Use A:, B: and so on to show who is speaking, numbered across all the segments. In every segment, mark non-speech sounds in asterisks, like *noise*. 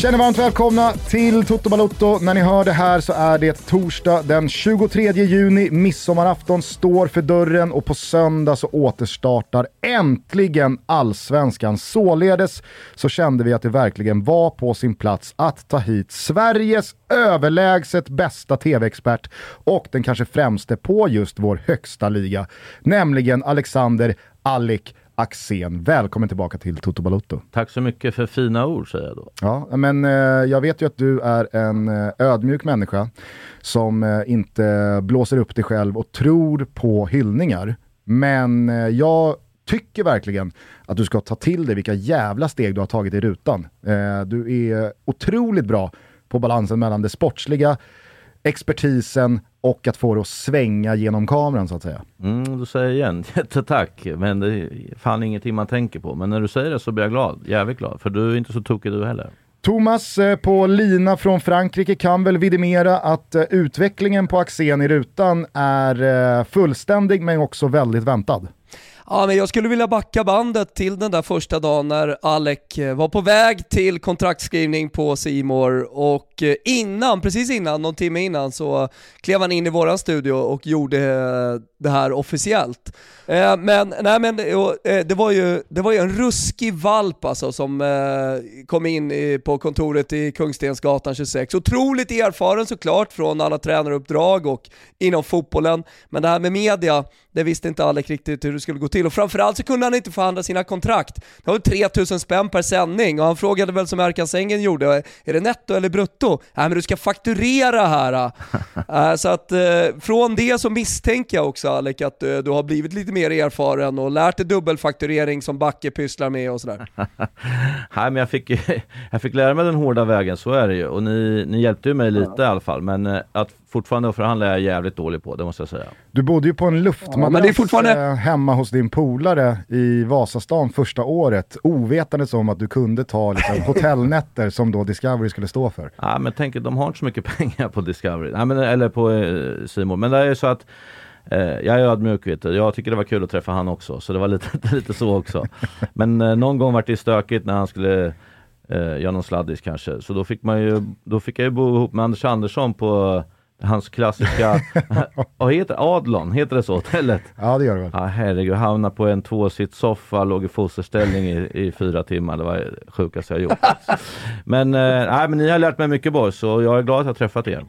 A: Känner varmt välkomna till Toto Balotto. När ni hör det här så är det torsdag den 23 juni. Midsommarafton står för dörren och på söndag så återstartar äntligen allsvenskan. Således så kände vi att det verkligen var på sin plats att ta hit Sveriges överlägset bästa tv-expert och den kanske främste på just vår högsta liga, nämligen Alexander Allik Axén. Välkommen tillbaka till Toto Balotto.
B: Tack så mycket för fina ord säger jag då.
A: Ja, men eh, jag vet ju att du är en eh, ödmjuk människa som eh, inte blåser upp dig själv och tror på hyllningar. Men eh, jag tycker verkligen att du ska ta till dig vilka jävla steg du har tagit i rutan. Eh, du är otroligt bra på balansen mellan det sportsliga, expertisen och att få det att svänga genom kameran så att säga.
B: Mm, du säger igen, *laughs* jättetack. Men det är fan ingenting man tänker på. Men när du säger det så blir jag glad, jävligt glad. För du är inte så tokig du heller.
A: Thomas eh, på lina från Frankrike kan väl vidimera att eh, utvecklingen på Axén i rutan är eh, fullständig men också väldigt väntad.
C: Ja, men jag skulle vilja backa bandet till den där första dagen när Alec eh, var på väg till kontraktskrivning på Simor och eh, innan, precis innan, någon timme innan så klev han in i våran studio och gjorde eh, det här officiellt. Men nej men det var, ju, det var ju en ruskig valp alltså som kom in på kontoret i Kungstensgatan 26. Otroligt erfaren såklart från alla tränaruppdrag och inom fotbollen. Men det här med media, det visste inte Alec riktigt hur det skulle gå till. Och framförallt så kunde han inte förhandla sina kontrakt. Det var 3000 spänn per sändning och han frågade väl som Erkan Sängen gjorde, är det netto eller brutto? Nej men du ska fakturera här. *laughs* så att från det så misstänker jag också Alec att du har blivit lite mer mer erfaren och lärt dig dubbelfakturering som Backe pysslar med och sådär? *laughs*
B: Nej men jag fick, *laughs* jag fick lära mig den hårda vägen, så är det ju. Och ni, ni hjälpte ju mig lite ja. i alla fall. Men eh, att fortfarande förhandla är jag jävligt dålig på, det måste jag säga.
A: Du bodde ju på en luftmadrass ja, fortfarande... Eh, hemma hos din polare i Vasastan första året, ovetandes om att du kunde ta liksom, *laughs* hotellnätter som då Discovery skulle stå för.
B: Ja men tänk, de har inte så mycket *laughs* pengar på Discovery, Nej, men, eller på eh, Simon. men det är ju så att Eh, jag är ödmjuk vet du. Jag tycker det var kul att träffa han också. Så det var *laughs* lite, lite så också. Men eh, någon gång var det stökigt när han skulle eh, göra någon sladdis kanske. Så då fick, man ju, då fick jag ju bo ihop med Anders Andersson på hans klassiska, *laughs* vad heter Adlon, heter det så hotellet?
A: Ja det gör det väl.
B: Ja herregud, hamna på en tvåsitssoffa, låg i fosterställning i, i fyra timmar. Det var det sjukaste jag gjort. *laughs* men, eh, nej, men ni har lärt mig mycket boys och jag är glad att jag träffat er.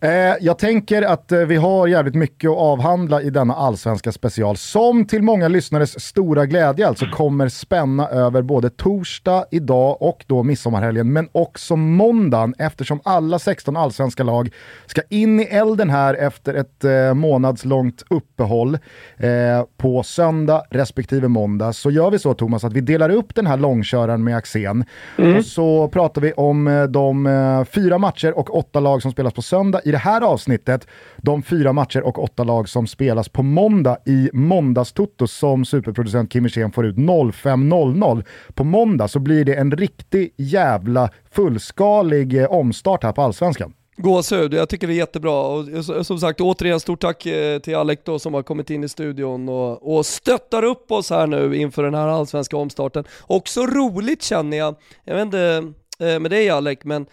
A: Eh, jag tänker att eh, vi har jävligt mycket att avhandla i denna allsvenska special, som till många lyssnares stora glädje alltså kommer spänna över både torsdag, idag och då midsommarhelgen, men också måndagen eftersom alla 16 allsvenska lag ska in i elden här efter ett eh, månadslångt uppehåll eh, på söndag respektive måndag. Så gör vi så Thomas att vi delar upp den här långköraren med Axén mm. och så pratar vi om eh, de eh, fyra matcher och åtta lag som spelas på söndag i det här avsnittet de fyra matcher och åtta lag som spelas på måndag i Måndagstoto som superproducent Kim Hirsén får ut 05.00. På måndag så blir det en riktig jävla fullskalig eh, omstart här på Allsvenskan.
C: Gåshud, jag tycker det är jättebra. Och eh, som sagt, återigen stort tack eh, till Alec då som har kommit in i studion och, och stöttar upp oss här nu inför den här allsvenska omstarten. Också roligt känner jag, jag vet inte med dig Alec, men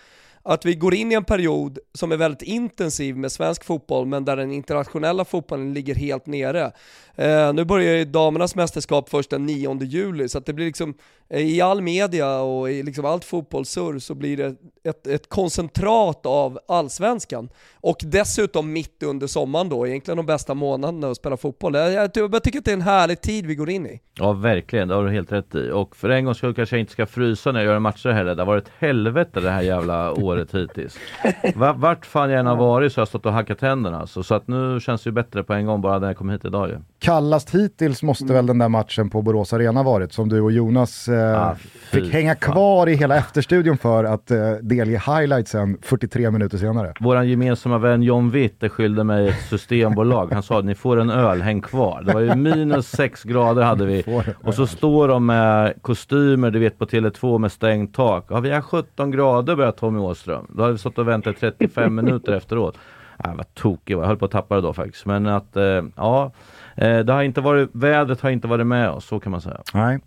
C: att vi går in i en period som är väldigt intensiv med svensk fotboll, men där den internationella fotbollen ligger helt nere. Eh, nu börjar ju damernas mästerskap först den 9 juli, så att det blir liksom, eh, i all media och i liksom allt fotbollssurr så blir det ett, ett koncentrat av allsvenskan. Och dessutom mitt under sommaren då, egentligen de bästa månaderna att spela fotboll. Jag, jag, jag tycker att det är en härlig tid vi går in i.
B: Ja, verkligen, det har du helt rätt i. Och för en gång skull kanske jag inte ska frysa när jag gör matcher heller. Det har varit helvete det här jävla *laughs* året hittills. Vart fan jag än har varit så har jag stått och hackat tänderna. Alltså. Så att nu känns det ju bättre på en gång bara när jag kom hit idag ju
A: kallast hittills måste mm. väl den där matchen på Borås Arena varit, som du och Jonas eh, ah, fick hänga kvar i hela efterstudion för att eh, delge highlightsen 43 minuter senare.
B: Vår gemensamma vän John Witt skyllde mig ett systembolag. Han sa att ni får en öl, häng kvar. Det var ju minus 6 grader hade vi. *laughs* Och så står de med kostymer, du vet på Tele2 med stängt tak. Ja, vi har 17 grader börjar Tommy Åström. Då hade vi stått och väntat 35 minuter efteråt. jag var tokig, jag höll på att tappa det då faktiskt. Men att, eh, ja, Eh, det har inte varit, vädret har inte varit med oss, så kan man säga.
A: Nej.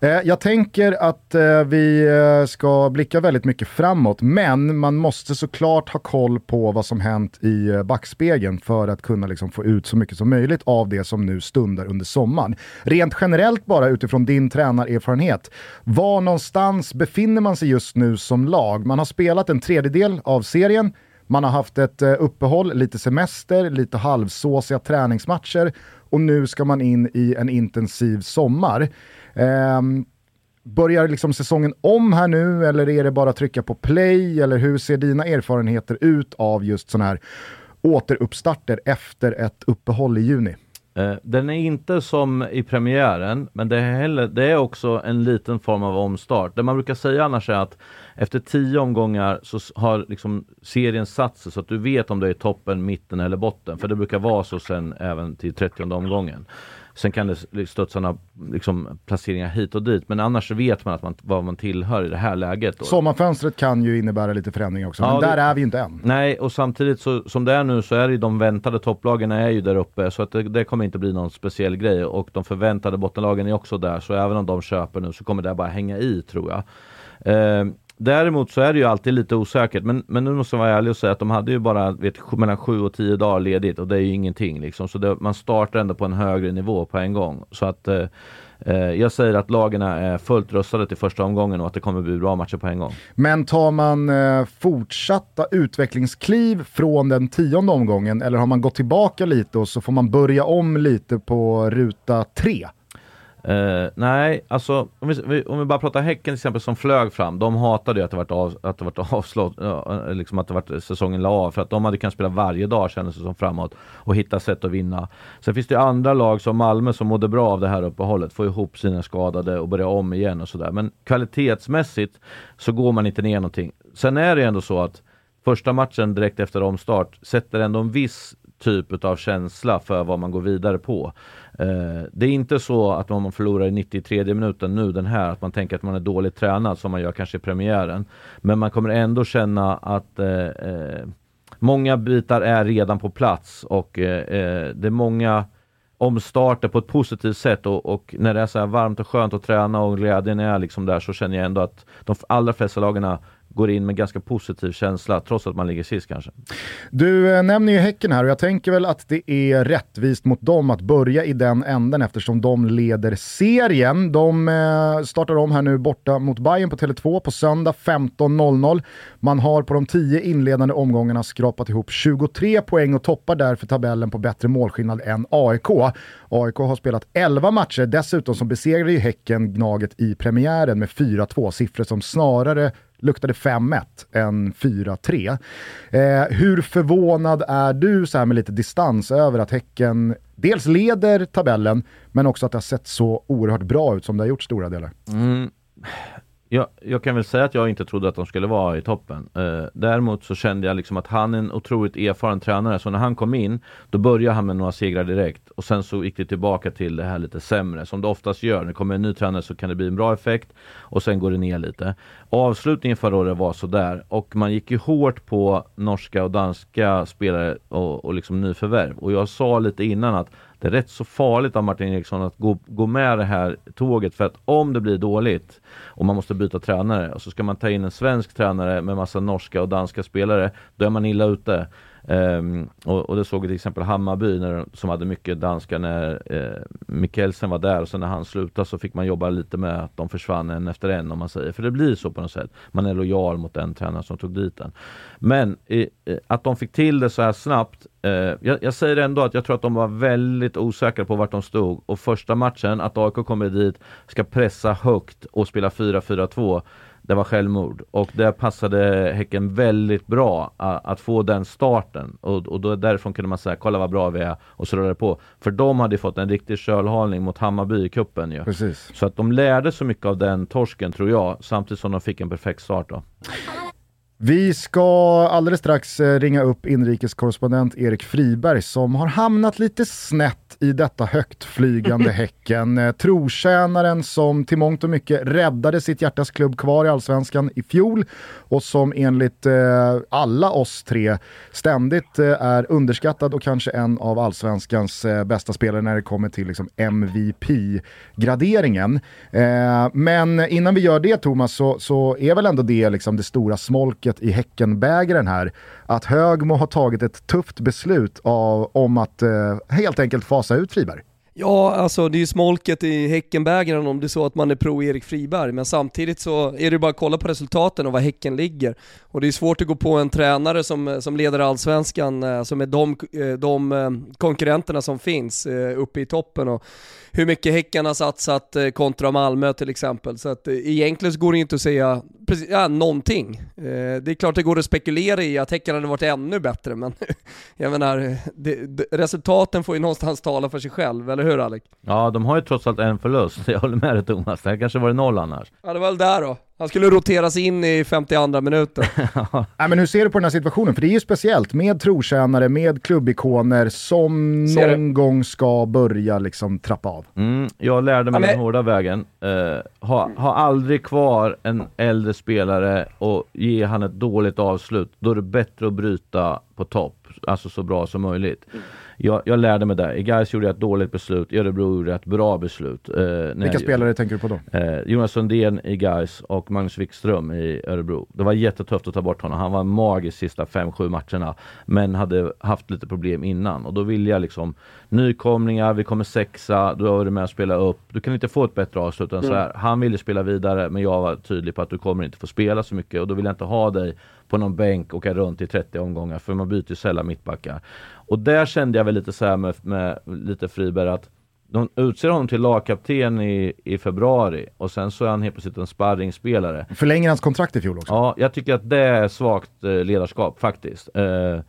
A: Eh, jag tänker att eh, vi ska blicka väldigt mycket framåt, men man måste såklart ha koll på vad som hänt i backspegeln för att kunna liksom, få ut så mycket som möjligt av det som nu stundar under sommaren. Rent generellt bara utifrån din tränarerfarenhet, var någonstans befinner man sig just nu som lag? Man har spelat en tredjedel av serien, man har haft ett uppehåll, lite semester, lite halvsåsiga träningsmatcher och nu ska man in i en intensiv sommar. Eh, börjar liksom säsongen om här nu eller är det bara att trycka på play eller hur ser dina erfarenheter ut av just sådana här återuppstarter efter ett uppehåll i juni?
B: Eh, den är inte som i premiären, men det är, heller, det är också en liten form av omstart. Det man brukar säga annars är att efter tio omgångar så har liksom serien satt sig så att du vet om du är i toppen, mitten eller botten. För det brukar vara så sen även till 30 omgången. Sen kan det studsa några liksom, placeringar hit och dit, men annars vet man, att man vad man tillhör i det här läget. Då.
A: Sommarfönstret kan ju innebära lite förändring också, ja, men där det, är vi inte än.
B: Nej, och samtidigt så, som det är nu så är det de väntade topplagen är ju där uppe, så att det, det, kommer inte bli någon speciell grej. Och de förväntade bottenlagen är också där, så även om de köper nu så kommer det bara hänga i tror jag. Eh, Däremot så är det ju alltid lite osäkert, men, men nu måste jag vara ärlig och säga att de hade ju bara vet, mellan 7 och 10 dagar ledigt och det är ju ingenting. Liksom. Så det, man startar ändå på en högre nivå på en gång. Så att eh, eh jag säger att lagen är fullt rustade till första omgången och att det kommer bli bra matcher på en gång.
A: Men tar man eh, fortsatta utvecklingskliv från den tionde omgången eller har man gått tillbaka lite och så får man börja om lite på ruta tre?
B: Uh, nej, alltså om vi, om vi, bara pratar Häcken till exempel som flög fram. De hatade ju att det varit, av, att det varit *laughs* avslått, uh, liksom att det varit eh, säsongen la av. För att de hade kunnat spela varje dag kändes det som framåt och hitta sätt att vinna. Sen finns det ju andra lag som Malmö som mådde bra av det här uppehållet. Få ihop sina skadade och börja om igen och sådär. Men kvalitetsmässigt så går man inte ner någonting. Sen är det ju ändå så att första matchen direkt efter omstart sätter ändå en viss typ av känsla för vad man går vidare på. Eh, det är inte så att om man förlorar i 93 minuten nu den här, att man tänker att man är dåligt tränad som man gör kanske i premiären. Men man kommer ändå känna att eh, eh många bitar är redan på plats och eh, eh, det är många omstarter på ett positivt sätt och, och, när det är så här varmt och skönt att träna och glädjen är liksom där så känner jag ändå att de allra flesta lagarna går in med ganska positiv känsla trots att man ligger sist kanske.
A: Du eh, nämner ju Häcken här och jag tänker väl att det är rättvist mot dem att börja i den änden eftersom de leder serien. De eh, startar om här nu borta mot Bayern på Tele2 på söndag 15.00. Man har på de tio inledande omgångarna skrapat ihop 23 poäng och toppar därför tabellen på bättre målskillnad än AIK. AIK har spelat 11 matcher, dessutom som besegrade ju Häcken Gnaget i premiären med 4-2, siffror som snarare luktade 5-1 än 4-3. Eh, hur förvånad är du så här med lite distans över att Häcken dels leder tabellen, men också att det har sett så oerhört bra ut som det har gjort stora delar?
B: Mm. Jag, jag, kan väl säga att jag inte trodde att de skulle vara i toppen. Eh, däremot så kände jag liksom att han är en otroligt erfaren tränare. Så när han kom in, då började han med några segrar direkt. Och sen så gick det tillbaka till det här lite sämre, som det oftast gör. När det kommer en ny tränare så kan det bli en bra effekt och sen går det ner lite. Avslutningen förra året var sådär och man gick ju hårt på norska och danska spelare och, och liksom nyförvärv. Och jag sa lite innan att det är rätt så farligt av Martin Eriksson att gå, gå med det här tåget för att om det blir dåligt och man måste byta tränare och så ska man ta in en svensk tränare med massa norska och danska spelare, då är man illa ute. Um, och, och, det såg vi till exempel Hammarby när, som hade mycket danska när uh, Mikkelsen var där och sen när han slutade så fick man jobba lite med att de försvann en efter en om man säger. För det blir så på något sätt. Man är lojal mot den tränare som tog dit den. Men i, att de fick till det så här snabbt. Uh, jag, jag, säger ändå att jag tror att de var väldigt osäkra på vart de stod och första matchen att AIK kommer dit, ska pressa högt och spela 4-4-2 det var självmord och det passade Häcken väldigt bra att få den starten och, och då därifrån kunde man säga kolla vad bra vi är och så rullade det på. För de hade fått en riktig kölhalning mot Hammarby i cupen ju.
A: Precis.
B: Så att de lärde så mycket av den torsken tror jag samtidigt som de fick en perfekt start då.
A: Vi ska alldeles strax eh, ringa upp inrikeskorrespondent Erik Friberg som har hamnat lite snett i detta högtflygande *laughs* Häcken. Eh, trotjänaren som till mångt och mycket räddade sitt hjärtas klubb kvar i Allsvenskan i fjol och som enligt eh, alla oss tre ständigt eh, är underskattad och kanske en av Allsvenskans eh, bästa spelare när det kommer till liksom, MVP-graderingen. Eh, men innan vi gör det Thomas så, så är väl ändå det liksom, det stora smolket i Häckenbägaren här att Högmo har tagit ett tufft beslut av, om att eh, helt enkelt fasa ut Friberg.
C: Ja, alltså det är ju smolket i Häckenbägaren om det är så att man är pro Erik Friberg, men samtidigt så är det bara att kolla på resultaten och var Häcken ligger. Och det är svårt att gå på en tränare som, som leder allsvenskan, alltså är de, eh, de eh, konkurrenterna som finns uppe i toppen och hur mycket Häcken har satsat kontra Malmö till exempel. Så att egentligen så går det inte att säga precis, ja, någonting. Det är klart det går att spekulera i att Häcken hade varit ännu bättre, men *laughs* jag menar, det, resultaten får ju någonstans tala för sig själv, eller hur Alec?
B: Ja, de har ju trots allt en förlust. *laughs* Jag håller med dig Thomas, det här kanske var det noll annars.
C: Ja, det var väl där då. Han skulle roteras in i 52 minuten. *laughs*
A: Nej, men hur ser du på den här situationen? För det är ju speciellt med trotjänare, med klubbikoner som ser någon du? gång ska börja liksom trappa av.
B: Mm, jag lärde mig ja, men... den hårda vägen. Uh, ha, ha aldrig kvar en äldre spelare och ge han ett dåligt avslut. Då är det bättre att bryta på topp, alltså så bra som möjligt. Mm jag, jag lärde mig där. I Gais gjorde jag ett dåligt beslut, i Örebro gjorde jag ett bra beslut.
A: Eh, Vilka jag, spelare tänker du på
B: då? Eh, Jonas Sundén i Gais och Magnus Wikström i Örebro. Det var jättetufft att ta bort honom. Han var magisk sista 5-7 matcherna, men hade haft lite problem innan. Och då vill jag liksom nykomlingar, vi kommer sexa, du har varit med och spela upp. Du kan inte få ett bättre avslut än mm. så här. Han ville spela vidare, men jag var tydlig på att du kommer inte få spela så mycket och då vill jag inte ha dig på någon bänk och åka runt i 30 omgångar för man byter ju sällan mittbackar. Och där kände jag väl lite så med, med lite Friberg att de utser honom till lagkapten i, i februari och sen så är han helt plötsligt en sparringspelare.
A: Förlänger hans kontrakt i fjol också?
B: Ja, jag tycker att det är svagt eh, ledarskap faktiskt. Eh,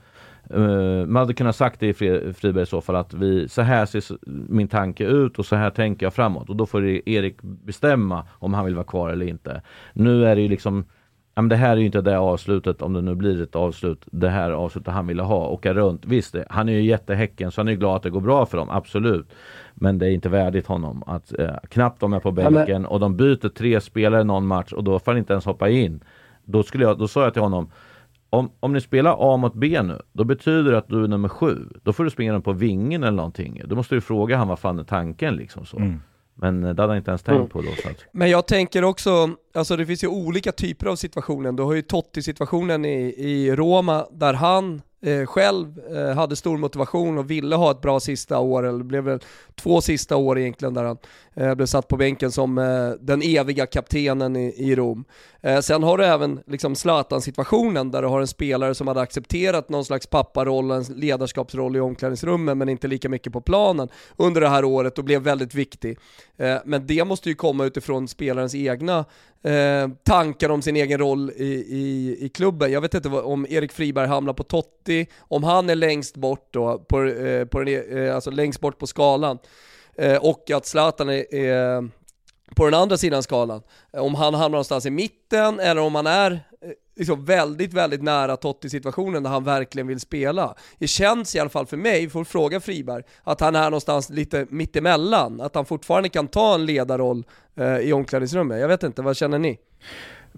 B: Uh, man hade kunnat sagt det i Friberg i så fall att vi, så här ser min tanke ut och så här tänker jag framåt och då får Erik bestämma om han vill vara kvar eller inte. Nu är det ju liksom ja, men det här är ju inte det avslutet, om det nu blir ett avslut, det här avslutet han ville ha, åka runt. Visst, han är ju jättehäcken så han är ju glad att det går bra för dem, absolut. Men det är inte värdigt honom att eh, knappt de är på bänken ja, men... och de byter tre spelare någon match och då får han inte ens hoppa in. Då, skulle jag, då sa jag till honom, om, om ni spelar A mot B nu, då betyder det att du är nummer sju. Då får du springa den på vingen eller någonting. Då måste du fråga han vad fan är tanken liksom så. Mm. Men det hade han inte ens tänkt mm. på då. Så att...
C: Men jag tänker också, alltså det finns ju olika typer av situationer. Du har ju Totti-situationen i, i Roma där han eh, själv eh, hade stor motivation och ville ha ett bra sista år, eller det blev väl två sista år egentligen där han eh, blev satt på bänken som eh, den eviga kaptenen i, i Rom. Eh, sen har du även liksom Zlatan-situationen där du har en spelare som hade accepterat någon slags papparoll, en ledarskapsroll i omklädningsrummet men inte lika mycket på planen under det här året och blev väldigt viktig. Eh, men det måste ju komma utifrån spelarens egna eh, tankar om sin egen roll i, i, i klubben. Jag vet inte vad, om Erik Friberg hamnar på Totti, om han är längst bort då, på, eh, på den, e, eh, alltså längst bort på skalan. Eh, och att Zlatan är, är på den andra sidan skalan. Eh, om han hamnar någonstans i mitten eller om han är eh, liksom väldigt, väldigt nära Totti-situationen där han verkligen vill spela. Det känns i alla fall för mig, får fråga Friberg, att han är någonstans lite mittemellan. Att han fortfarande kan ta en ledarroll eh, i omklädningsrummet. Jag vet inte, vad känner ni?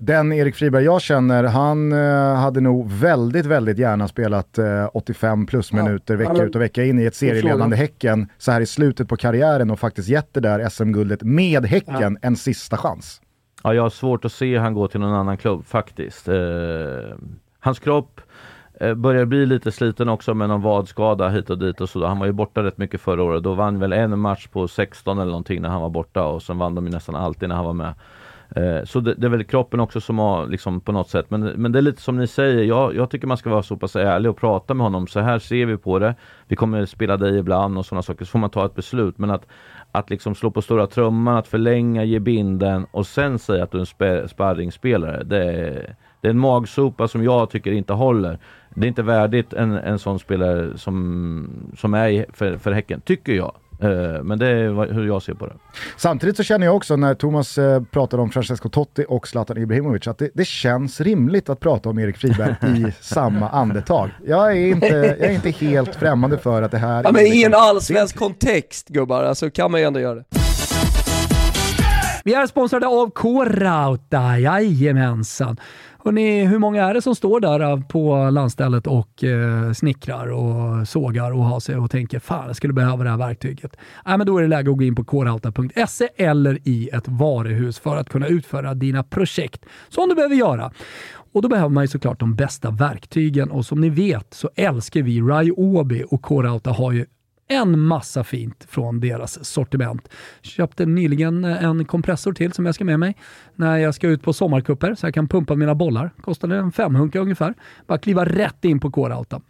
A: Den Erik Friberg jag känner, han eh, hade nog väldigt, väldigt gärna spelat eh, 85 plus minuter ja, vecka ut och vecka in i ett serieledande Häcken så här i slutet på karriären och faktiskt gett det där SM-guldet med Häcken ja. en sista chans.
B: Ja, jag har svårt att se han gå till någon annan klubb faktiskt. Eh, hans kropp eh, börjar bli lite sliten också med någon vadskada hit och dit och så. Han var ju borta rätt mycket förra året. Då vann väl en match på 16 eller någonting när han var borta och sen vann de ju nästan alltid när han var med. Eh, så det, det, är väl kroppen också som har liksom på något sätt. Men, men det är lite som ni säger, jag, jag tycker man ska vara så pass ärlig och prata med honom. Så här ser vi på det. Vi kommer spela dig ibland och sådana saker. Så får man ta ett beslut. Men att, att liksom slå på stora trumman, att förlänga, ge binden och sen säga att du är en sparringspelare. Det är, det är en magsopa som jag tycker inte håller. Det är inte värdigt en, en sån spelare som, som är för, för Häcken, tycker jag. Eh, men det är hur jag ser på det.
A: Samtidigt så känner jag också när Thomas eh, pratade om Francesco Totti och Zlatan Ibrahimovic att det, det känns rimligt att prata om Erik Friberg i *laughs* samma andetag. Jag är, inte, jag är inte helt främmande för att det här...
C: Ja, men i en allsvensk kontext gubbar, alltså kan man ju ändå göra det.
D: Vi är sponsrade av K-Rauta, jajamensan. Hörrni, hur många är det som står där eh, på landstället och eh, snickrar och sågar och har sig och tänker fan jag skulle behöva det här verktyget. Äh, men då är det läge att gå in på koralta.se eller i ett varuhus för att kunna utföra dina projekt som du behöver göra. Och då behöver man ju såklart de bästa verktygen och som ni vet så älskar vi Ryobi och Corauta har ju en massa fint från deras sortiment. Köpte nyligen en kompressor till som jag ska med mig när jag ska ut på sommarkupper så jag kan pumpa mina bollar. Kostade en femhunka ungefär. Bara kliva rätt in på K-Rauta.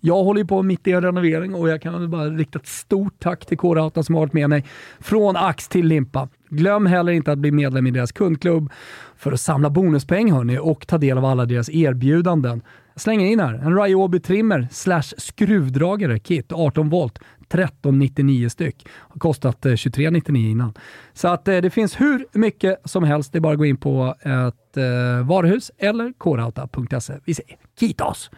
D: Jag håller ju på mitt i en renovering och jag kan bara rikta ett stort tack till K-Rauta som har varit med mig från ax till limpa. Glöm heller inte att bli medlem i deras kundklubb för att samla bonuspoäng hörni och ta del av alla deras erbjudanden. Slänger in här. En Ryobi trimmer slash skruvdragare kit 18 volt. 1399 styck. Har kostat eh, 2399 innan. Så att eh, det finns hur mycket som helst. Det är bara att gå in på ett eh, varuhus eller korauta.se. Vi säger Kitos!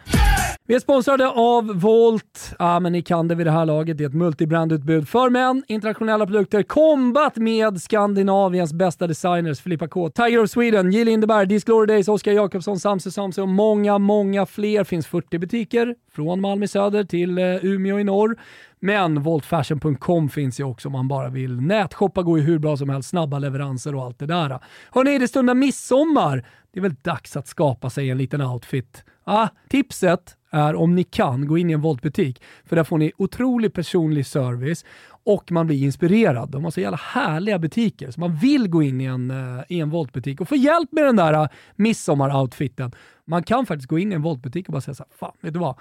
D: Vi är sponsrade av Volt. Ja, men ni kan det vid det här laget. Det är ett multibrandutbud för män, internationella produkter, kombat med Skandinaviens bästa designers, Filippa K, Tiger of Sweden, Jill Lindeberg, Disclory Days, Oskar Jakobsson, Samse Samse och många, många fler. finns 40 butiker från Malmö söder till Umeå i norr. Men voltfashion.com finns ju också om man bara vill nätshoppa, går ju hur bra som helst, snabba leveranser och allt det där. Hörni, det stundar midsommar. Det är väl dags att skapa sig en liten outfit. Ah, tipset är om ni kan gå in i en voltbutik. för där får ni otrolig personlig service och man blir inspirerad. De har så jävla härliga butiker, så man vill gå in i en, eh, i en voltbutik och få hjälp med den där midsommaroutfiten. midsommar-outfiten. Man kan faktiskt gå in i en voltbutik och bara säga så här, fan, vet du vad?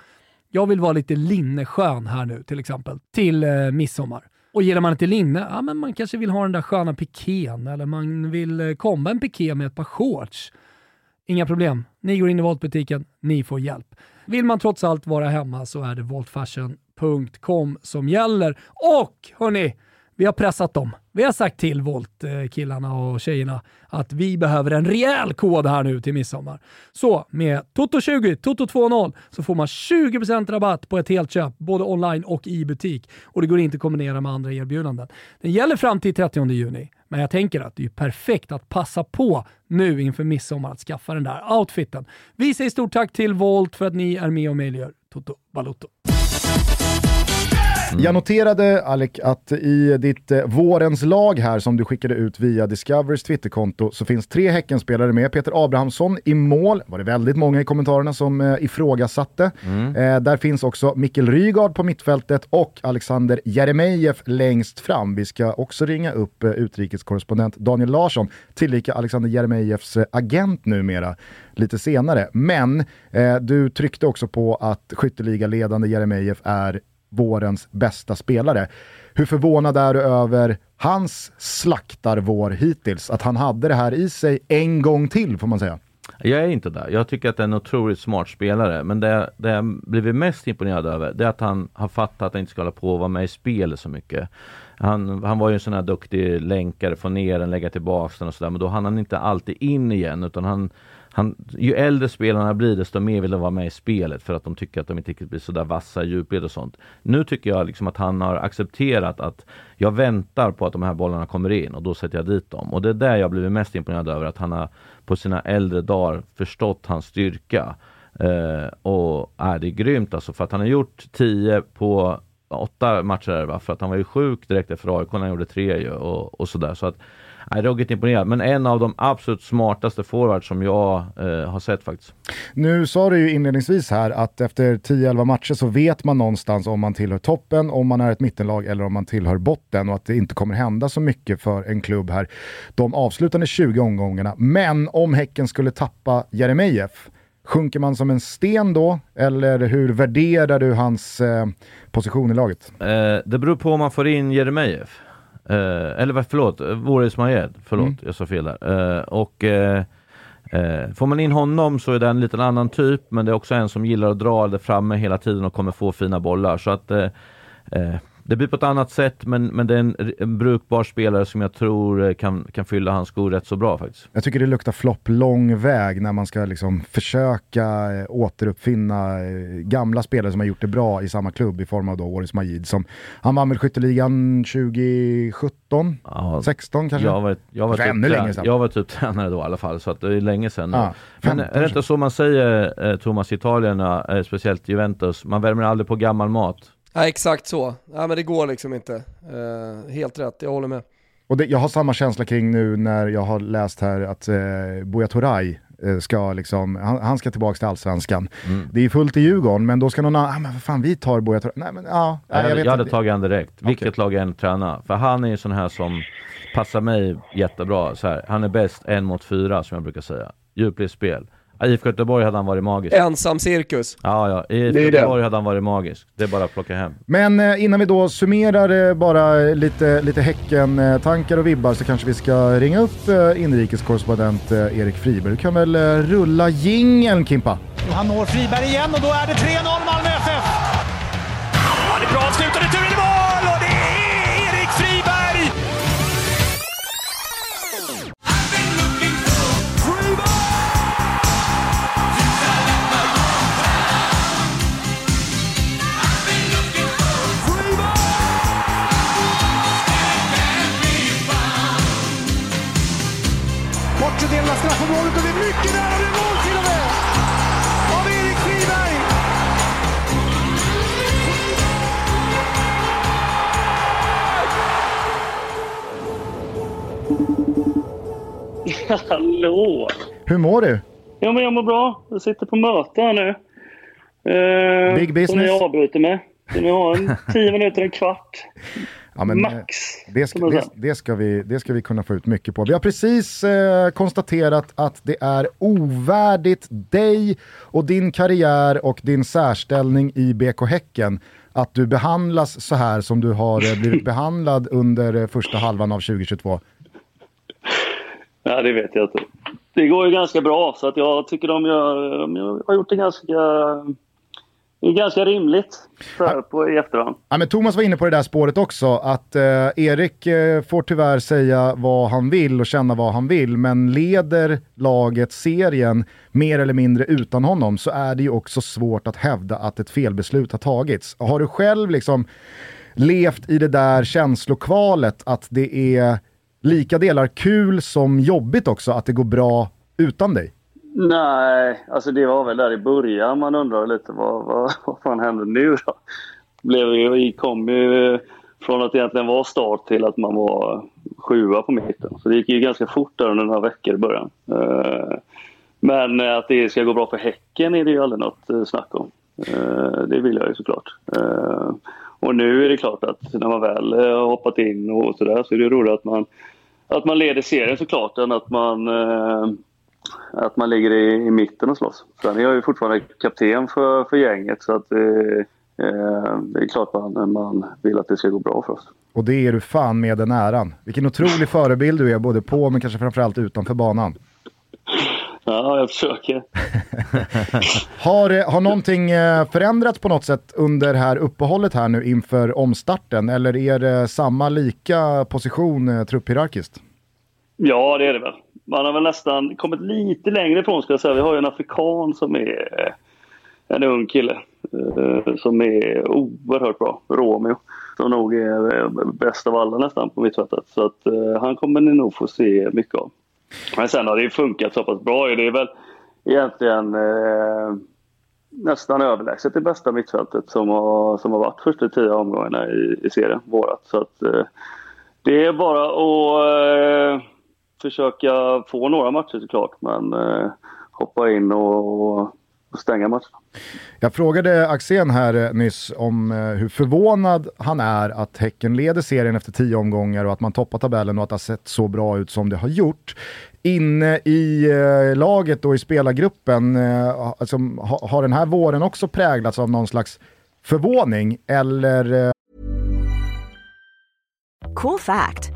D: Jag vill vara lite linneskön här nu till exempel, till eh, midsommar. Och gillar man inte linne, ja men man kanske vill ha den där sköna pikén eller man vill eh, komma en piké med ett par shorts. Inga problem. Ni går in i Voltbutiken, ni får hjälp. Vill man trots allt vara hemma så är det voltfashion.com som gäller. Och hörni, vi har pressat dem. Vi har sagt till Volt-killarna och tjejerna att vi behöver en rejäl kod här nu till midsommar. Så med Toto20, Toto20 så får man 20% rabatt på ett helt köp, både online och i butik. Och det går inte att kombinera med andra erbjudanden. Den gäller fram till 30 juni. Men jag tänker att det är perfekt att passa på nu inför midsommar att skaffa den där outfiten. Vi säger stort tack till Volt för att ni är med och möjliggör Toto Balotto.
A: Mm. Jag noterade Alec att i ditt eh, vårens lag här som du skickade ut via Discoverys Twitterkonto så finns tre Häckenspelare med. Peter Abrahamsson i mål, var det väldigt många i kommentarerna som eh, ifrågasatte. Mm. Eh, där finns också Mikkel Rygaard på mittfältet och Alexander Jeremejeff längst fram. Vi ska också ringa upp eh, utrikeskorrespondent Daniel Larsson, tillika Alexander Jeremejeffs eh, agent numera lite senare. Men eh, du tryckte också på att skytteligaledande Jeremejeff är vårens bästa spelare. Hur förvånad är du över hans slaktarvår hittills? Att han hade det här i sig en gång till får man säga.
B: Jag är inte där. Jag tycker att det är en otroligt smart spelare. Men det, det jag blivit mest imponerad över det är att han har fattat att han inte ska hålla på och vara med i spelet så mycket. Han, han var ju en sån här duktig länkare, få ner den, lägga tillbaka den och sådär. Men då hann han inte alltid in igen utan han han, ju äldre spelarna blir desto mer vill de vara med i spelet för att de tycker att de inte riktigt blir sådär vassa i djupled och sånt. Nu tycker jag liksom att han har accepterat att jag väntar på att de här bollarna kommer in och då sätter jag dit dem. Och det är där jag blivit mest imponerad över att han har på sina äldre dagar förstått hans styrka. Eh, och är det är grymt alltså för att han har gjort 10 på åtta matcher va? för att han var ju sjuk direkt efter AIK när han gjorde tre ju och, och sådär. Så att Nej, ruggigt imponerad, men en av de absolut smartaste forwards som jag eh, har sett faktiskt.
A: Nu sa du ju inledningsvis här att efter 10-11 matcher så vet man någonstans om man tillhör toppen, om man är ett mittenlag eller om man tillhör botten och att det inte kommer hända så mycket för en klubb här de avslutande 20 omgångarna. Men om Häcken skulle tappa Jeremejeff, Sjunker man som en sten då, eller hur värderar du hans eh, position i laget?
B: Eh, det beror på om man får in Jeremejeff. Eh, eller förlåt, Voris Majed. Förlåt, mm. jag sa fel där. Eh, och eh, eh, Får man in honom så är det en liten annan typ, men det är också en som gillar att dra det framme hela tiden och kommer få fina bollar. Så att eh, eh, Det blir på ett annat sätt, men, men det är en, en brukbar spelare som jag tror eh, kan, kan fylla hans skor rätt så bra faktiskt.
A: Jag tycker det luktar flopp lång väg när man ska liksom försöka eh, återuppfinna eh, gamla spelare som har gjort det bra i samma klubb i form av då Oris Majid. Som, han vann väl skytteligan 2017?
B: Ja,
A: 16 kanske?
B: Jag varit, jag var typ,
A: längre sedan.
B: jag var typ tränare då i alla fall, så att det är länge sedan.
A: Ja,
B: Men
A: 15
B: är det inte så man säger, Thomas, Italierna, eh, speciellt Juventus, man värmer aldrig på gammal mat.
C: Ja, exakt så. Ja, men det går liksom inte. Eh, helt rätt, jag håller med.
A: Och det, jag har samma känsla kring nu när jag har läst här att eh, Buya Turay eh, ska liksom, han, han ska tillbaka till allsvenskan.
B: Mm.
A: Det är fullt i Djurgården, men då ska någon annan, ah, men vad fan vi tar Buya. Nej men ja,
B: Jag hade,
A: jag vet
B: jag hade
A: inte.
B: tagit han direkt, vilket lag jag än tränar. För han är ju sån här som passar mig jättebra. Så här, han är bäst en mot fyra som jag brukar säga. Djupledsspel. I IFK Göteborg hade han varit magisk.
C: Ensam cirkus.
B: Ja, ja. I IFK. Göteborg hade han varit magisk. Det är bara att plocka hem.
A: Men eh, innan vi då summerar eh, bara lite, lite Häcken-tankar och vibbar så kanske vi ska ringa upp eh, inrikeskorrespondent Erik Friberg. Du kan väl rulla jingeln Kimpa?
E: Han når Friberg igen och då är det 3-0 Malmö FF. Ja, det är bra avslut mycket nära, det är mål till och med! Av Erik Friberg! *laughs*
F: Hallå!
A: Hur mår du?
F: Ja, men jag mår bra. Jag sitter på möte här nu. Eh,
A: Big business.
F: Som jag avbryter med. Så ni har en *laughs* tio minuter, en kvart.
A: Ja, men, eh,
F: Max.
A: Det ska, det, det, ska vi, det ska vi kunna få ut mycket på. Vi har precis eh, konstaterat att det är ovärdigt dig och din karriär och din särställning i BK Häcken att du behandlas så här som du har eh, blivit *laughs* behandlad under eh, första halvan av 2022.
F: Ja, det vet jag inte. Det går ju ganska bra, så att jag tycker de, gör, de har gjort det ganska, är ganska rimligt här på, i efterhand.
A: Ja, men Thomas var inne på det där spåret också, att eh, Erik eh, får tyvärr säga vad han vill och känna vad han vill, men leder laget serien mer eller mindre utan honom så är det ju också svårt att hävda att ett felbeslut har tagits. Har du själv liksom levt i det där känslokvalet att det är lika delar kul som jobbigt också att det går bra utan dig?
F: Nej, alltså det var väl där i början man undrade lite vad, vad, *laughs* vad fan hände nu då? Blev ju, vi kom ju från att egentligen vara start till att man var sjua på mitten. Så det gick ju ganska fort där under några veckor i början. Eh, men att det ska gå bra för Häcken är det ju aldrig något eh, snack om. Eh, det vill jag ju såklart. Och nu är det klart att när man väl har hoppat in och sådär så är det roligt att man, att man leder serien såklart än att man att man ligger i, i mitten och slåss. Sen är jag ju fortfarande kapten för, för gänget så att det, eh, det är klart man, man vill att det ska gå bra för oss.
A: Och det är du fan med den äran. Vilken otrolig förebild du är, både på men kanske framförallt utanför banan. *laughs*
F: Ja, jag försöker. *laughs*
A: Har, eh, har någonting eh, förändrats på något sätt under det här uppehållet här nu inför omstarten? Eller är det samma lika position eh, trupphierarkiskt?
F: Ja, det är det väl. Man har väl nästan kommit lite längre ifrån ska jag säga. Vi har ju en afrikan som är en ung kille eh, som är oerhört bra. Romeo. Som nog är eh, bäst av alla nästan på mittfältet. Så att eh, han kommer ni nog få se mycket av. Men sen har det ju funkat så pass bra. Det är väl egentligen eh, nästan överlägset det bästa mittfältet som har, som har varit första tio omgångarna i, i serien, vårat. Så att eh, det är bara att eh, försöka få några matcher såklart, men eh, hoppa in och, och stänga matchen.
A: Jag frågade Axén här eh, nyss om eh, hur förvånad han är att Häcken leder serien efter tio omgångar och att man toppar tabellen och att det har sett så bra ut som det har gjort. Inne i eh, laget och i spelargruppen, alltså, ha, har den här våren också präglats av någon slags förvåning eller
G: Cool fact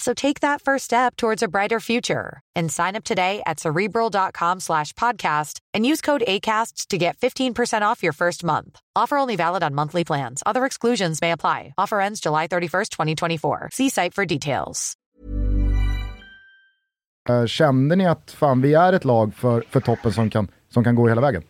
H: So take that first step towards a brighter future and sign up today at cerebral.com slash podcast and use code ACasts to get 15% off your first month. Offer only valid on monthly plans. Other exclusions may apply. Offer ends July 31st, 2024. See site for details.
A: Eh, Kände ni att fan, vi är ett lag för, för toppen som kan, som kan gå hela vägen?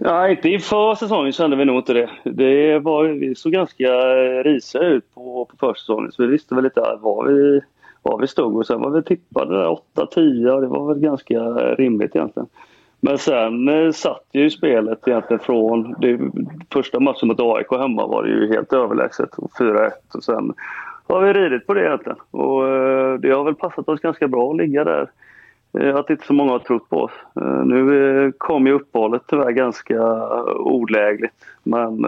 F: Nej, inte inför säsongen kände vi nog inte det. det var, vi såg ganska eh, risiga ut på, på försäsongen så vi visste väl lite eh, var vi, var vi stod och sen var vi tippade där 8-10 och det var väl ganska eh, rimligt egentligen. Men sen eh, satt ju spelet egentligen från det, första matchen mot AIK hemma var det ju helt överlägset 4-1 och sen har vi ridit på det egentligen och eh, det har väl passat oss ganska bra att ligga där Eh, att inte så många har trott på oss. Eh, nu eh, kom ju uppehållet tyvärr ganska olägligt. Men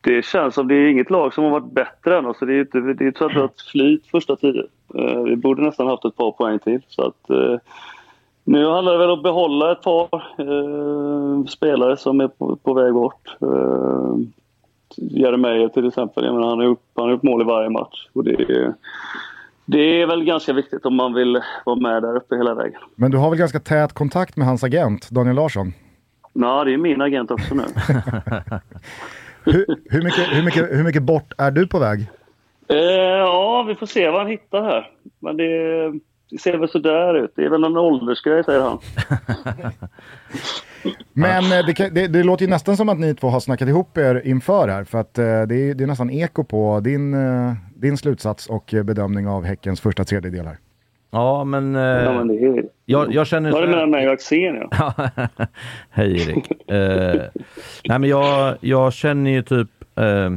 F: det känns som det är inget lag som har varit bättre än oss. Det är inte, det är inte så att vi har haft flyt första tiden. Vi borde nästan haft ett par poäng till. Så att, nu handlar det väl om att behålla ett par eh, spelare som är på, på väg bort. Eh, Jeremejeff till exempel. Jag menar, han har gjort, han har gjort mål i varje match. Och det är, det är väl ganska viktigt om man vill vara med där uppe hela vägen.
A: Men du har väl ganska tät kontakt med hans agent, Daniel Larsson?
F: Ja, det är min agent också nu. *laughs*
A: hur, hur, mycket, hur, mycket, hur mycket bort är du på väg?
F: Eh, ja, vi får se vad han hittar här. Men det, det ser väl sådär ut. Det är väl en åldersgrej, säger han. *laughs*
A: Men eh, det, det, det, låter ju nästan som att ni två har snackat ihop er inför här. För att eh, det är, det är nästan eko på din, eh, din slutsats och bedömning av Häckens första tredjedel här.
B: Ja, men... Eh,
F: ja, men det är...
B: jag, jag känner...
F: Vad är det mellan mig och Axén? *laughs*
B: Ja. Hej Erik. eh, nej, men jag, jag känner ju typ... Eh,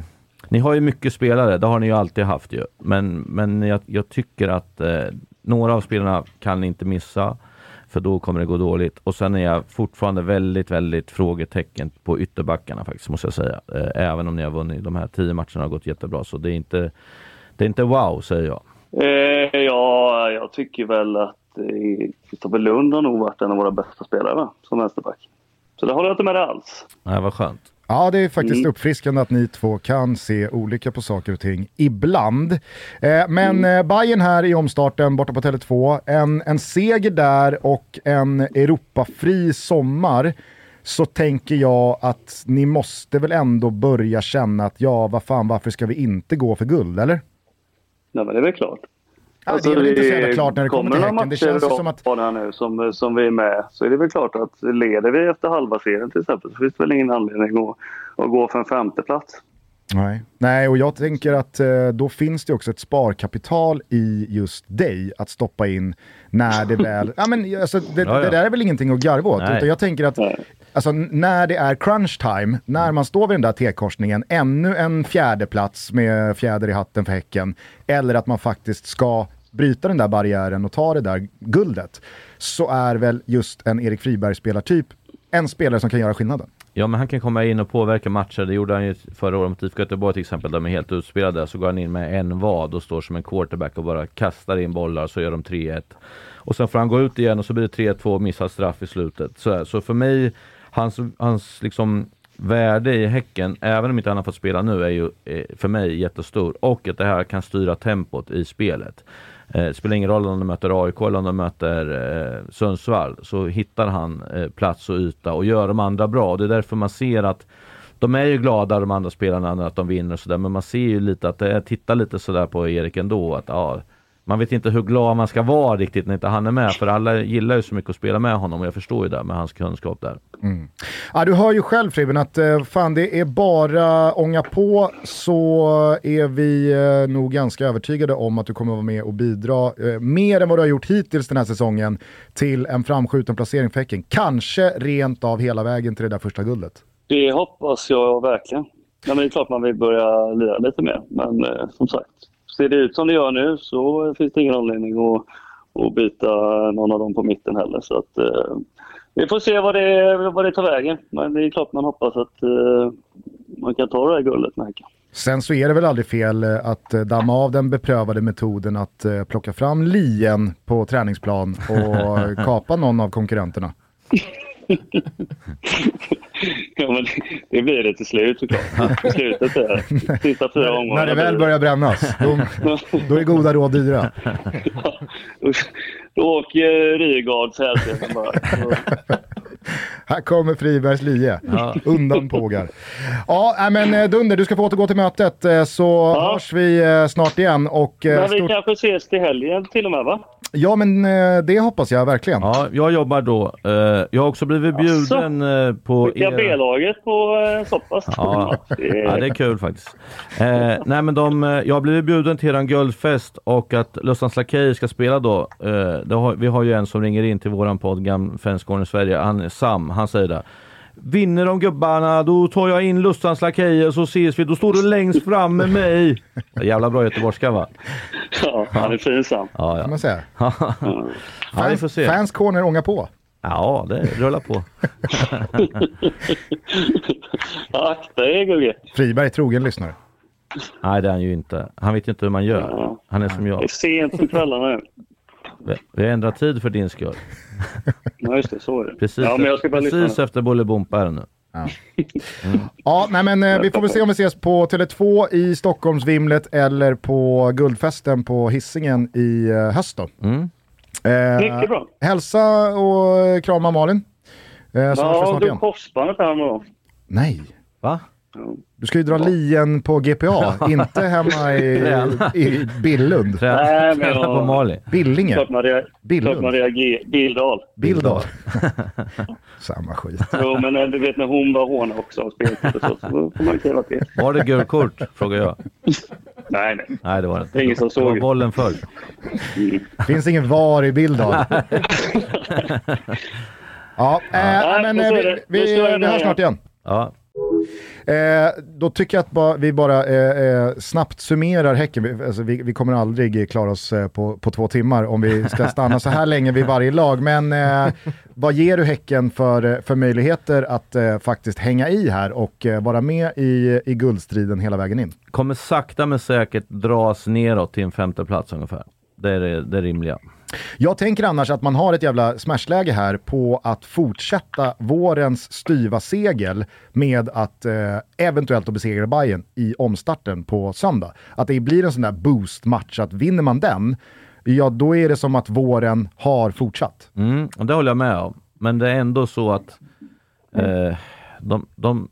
B: ni har ju mycket spelare, det har ni ju alltid haft ju. Men, men jag, jag tycker att några av spelarna kan inte missa för då kommer det gå dåligt. Och sen är jag fortfarande väldigt, väldigt frågetecken på ytterbackarna faktiskt, måste jag säga. Eh, även om ni har vunnit de här tio matcherna har gått jättebra, så det är inte, det är inte wow, säger jag.
F: Eh, ja, jag tycker väl att Kristoffer eh, Lund har nog varit en av våra bästa spelare som vänsterback. Så det håller jag inte med dig alls.
B: Nej, vad skönt.
A: Ja, det är faktiskt mm. uppfriskande att ni två kan se olika på saker och ting ibland. Eh, men mm. eh, Bayern här i omstarten borta på Tele2. En, en seger där och en Europafri sommar. Så tänker jag att ni måste väl ändå börja känna att ja, vad fan, varför ska vi inte gå för guld, eller?
F: Nej, men det är väl klart.
A: Ja, alltså, det är väl inte så jävla klart när det kommer till Häcken. Det känns som att...
F: nu som, som vi är med så är det väl klart att leder vi efter halva serien till exempel så finns det väl ingen anledning att, att gå för en femteplats.
A: Nej. Nej, och jag tänker att eh, då finns det också ett sparkapital i just dig att stoppa in när det väl... *laughs* ja, men, alltså, det, ja, ja. det där är väl ingenting att garva åt, utan jag tänker att alltså, när det är crunch time, när man står vid den där T-korsningen, ännu en fjärde plats med fjäder i hatten för Häcken, eller att man faktiskt ska bryta den där barriären och ta det där guldet, så är väl just en Erik Friberg-spelartyp en spelare som kan göra skillnaden.
B: Ja, men han kan komma in och påverka matcher. Det gjorde han ju förra året mot IFK Göteborg till exempel. De är helt utspelade. Så går han in med en vad och står som en quarterback och bara kastar in bollar så gör de 3-1. Och sen får han gå ut igen och så blir det 3-2 och missar straff i slutet. Så, så för mig, hans, hans liksom värde i Häcken, även om inte han har fått spela nu, är ju eh, för mig jättestor. Och att det här kan styra tempot i spelet. Eh, det spelar ingen roll om de möter AIK eller om de möter eh, Sundsvall, så hittar han eh, plats och yta och gör de andra bra. Det är därför man ser att de är ju glada de andra spelarna att de vinner och sådär, men man ser ju lite att eh, det tittar lite sådär på Erik ändå att ja, man vet inte hur glad man ska vara riktigt när inte han är med, för alla gillar ju så mycket att spela med honom och jag förstår ju det med hans kunskap där.
A: Mm. Ja, du hör ju själv Fribben att eh, fan det är bara ånga på så är vi eh, nog ganska övertygade om att du kommer vara med och bidra eh, mer än vad du har gjort hittills den här säsongen till en framskjuten placering för Häcken. Kanske rent av hela vägen till det där första guldet.
F: Det hoppas jag verkligen. Ja, men det är klart man vill börja lira lite mer, men eh, som sagt, ser det ut som det gör nu så finns det ingen anledning att, att byta någon av dem på mitten heller. Så att, eh, vi får se vad det, vad det tar vägen, men det är klart man hoppas att eh, man kan ta det här guldet Häcken.
A: Sen så är det väl aldrig fel eh, att eh, damma av den beprövade metoden att eh, plocka fram lien på träningsplan och *laughs* kapa någon av konkurrenterna. *laughs*
F: ja, men det blir det till slut såklart. Till slutet där. Sista fyra omgångarna.
A: När det väl börjar brännas, då, då är goda råd dyra. *laughs*
F: då åker Rygaards hälsenen bara. *laughs*
A: Här kommer Fribergs lie. Ja. Undan pågar. Ja, men eh, Dunder, du ska få återgå till mötet eh, så ja. hörs vi eh, snart igen. Och,
F: men vi stort... kanske ses till helgen till och med va?
A: Ja, men det hoppas jag verkligen.
B: Ja, jag jobbar då. Jag har också blivit bjuden alltså, på...
F: Skicka er... B-laget på så pass.
B: Ja. ja, det är kul faktiskt. Nej, men de, jag har blivit bjuden till en guldfest och att Lustans Lakej ska spela då. Har, vi har ju en som ringer in till våran podd, Fansgården i Sverige. Han Sam, han säger det. Vinner de gubbarna, då tar jag in Lustans Lakejer så ses vi. Då står du längst fram med mig. Jävla bra göteborgska va?
F: Ja, han är fin Sam.
A: Ja, ja. Kan man säga.
B: ja,
A: fans, får se. fans corner ångar på.
B: Ja, det rullar på.
F: Akta er Gugge.
A: Friberg trogen lyssnare.
B: Nej, det är han ju inte. Han vet inte hur man gör. Han är som jag.
F: Det är sent på kvällarna.
B: Vi har ändrat tid för din skull. *laughs*
F: Ja, just det. Så är det.
B: Precis, ja, men jag ska bara precis efter Bolibompa är det nu.
A: Ja. Mm. *laughs* ja, nej, men eh, vi får väl se om vi ses på Tele2 i Stockholmsvimlet eller på Guldfesten på Hissingen i eh, höst då.
B: Mm.
F: Eh, bra.
A: Hälsa och krama Malin.
F: Eh, ja, du korsbandet här då.
A: Nej.
B: Va?
A: Du ska ju dra lien på GPA, *laughs* inte hemma i, *laughs* i Billund.
F: Nej, men jag,
B: på Mali.
A: Billinge.
F: Klart man, rea,
A: Billund.
F: klart man reagerar. Bildal.
A: Bildal. *laughs* Samma skit.
F: Jo, men eh, du vet när hon var håna också och spelade så, så får man kräva det.
B: Var det gult kort, frågar jag.
F: Nej, nej.
B: Nej, det var det
F: inte. ingen som såg. Det var
B: bollen föll.
A: Mm. Finns ingen VAR i Bildal. ja, äh, men eh, vi, vi, vi, vi hörs snart igen.
B: Ja.
A: Eh, då tycker jag att ba, vi bara eh, eh, snabbt summerar Häcken. Vi, alltså, vi, vi kommer aldrig klara oss eh, på, på två timmar om vi ska *laughs* stanna så här länge vid varje lag. Men eh, *laughs* vad ger du Häcken för, för möjligheter att eh, faktiskt hänga i här och vara med i, i guldstriden hela vägen in?
B: Kommer sakta men säkert dras neråt till en femte plats ungefär. Det är det, det rimliga.
A: Jag tänker annars att man har ett jävla smashläge här på att fortsätta vårens styva segel med att eh, eventuellt besegra Bayern i omstarten på söndag. Att det blir en sån där boost-match, att vinner man den, ja då är det som att våren har fortsatt.
B: Mm, och det håller jag med om. Men det är ändå så att eh, de, de,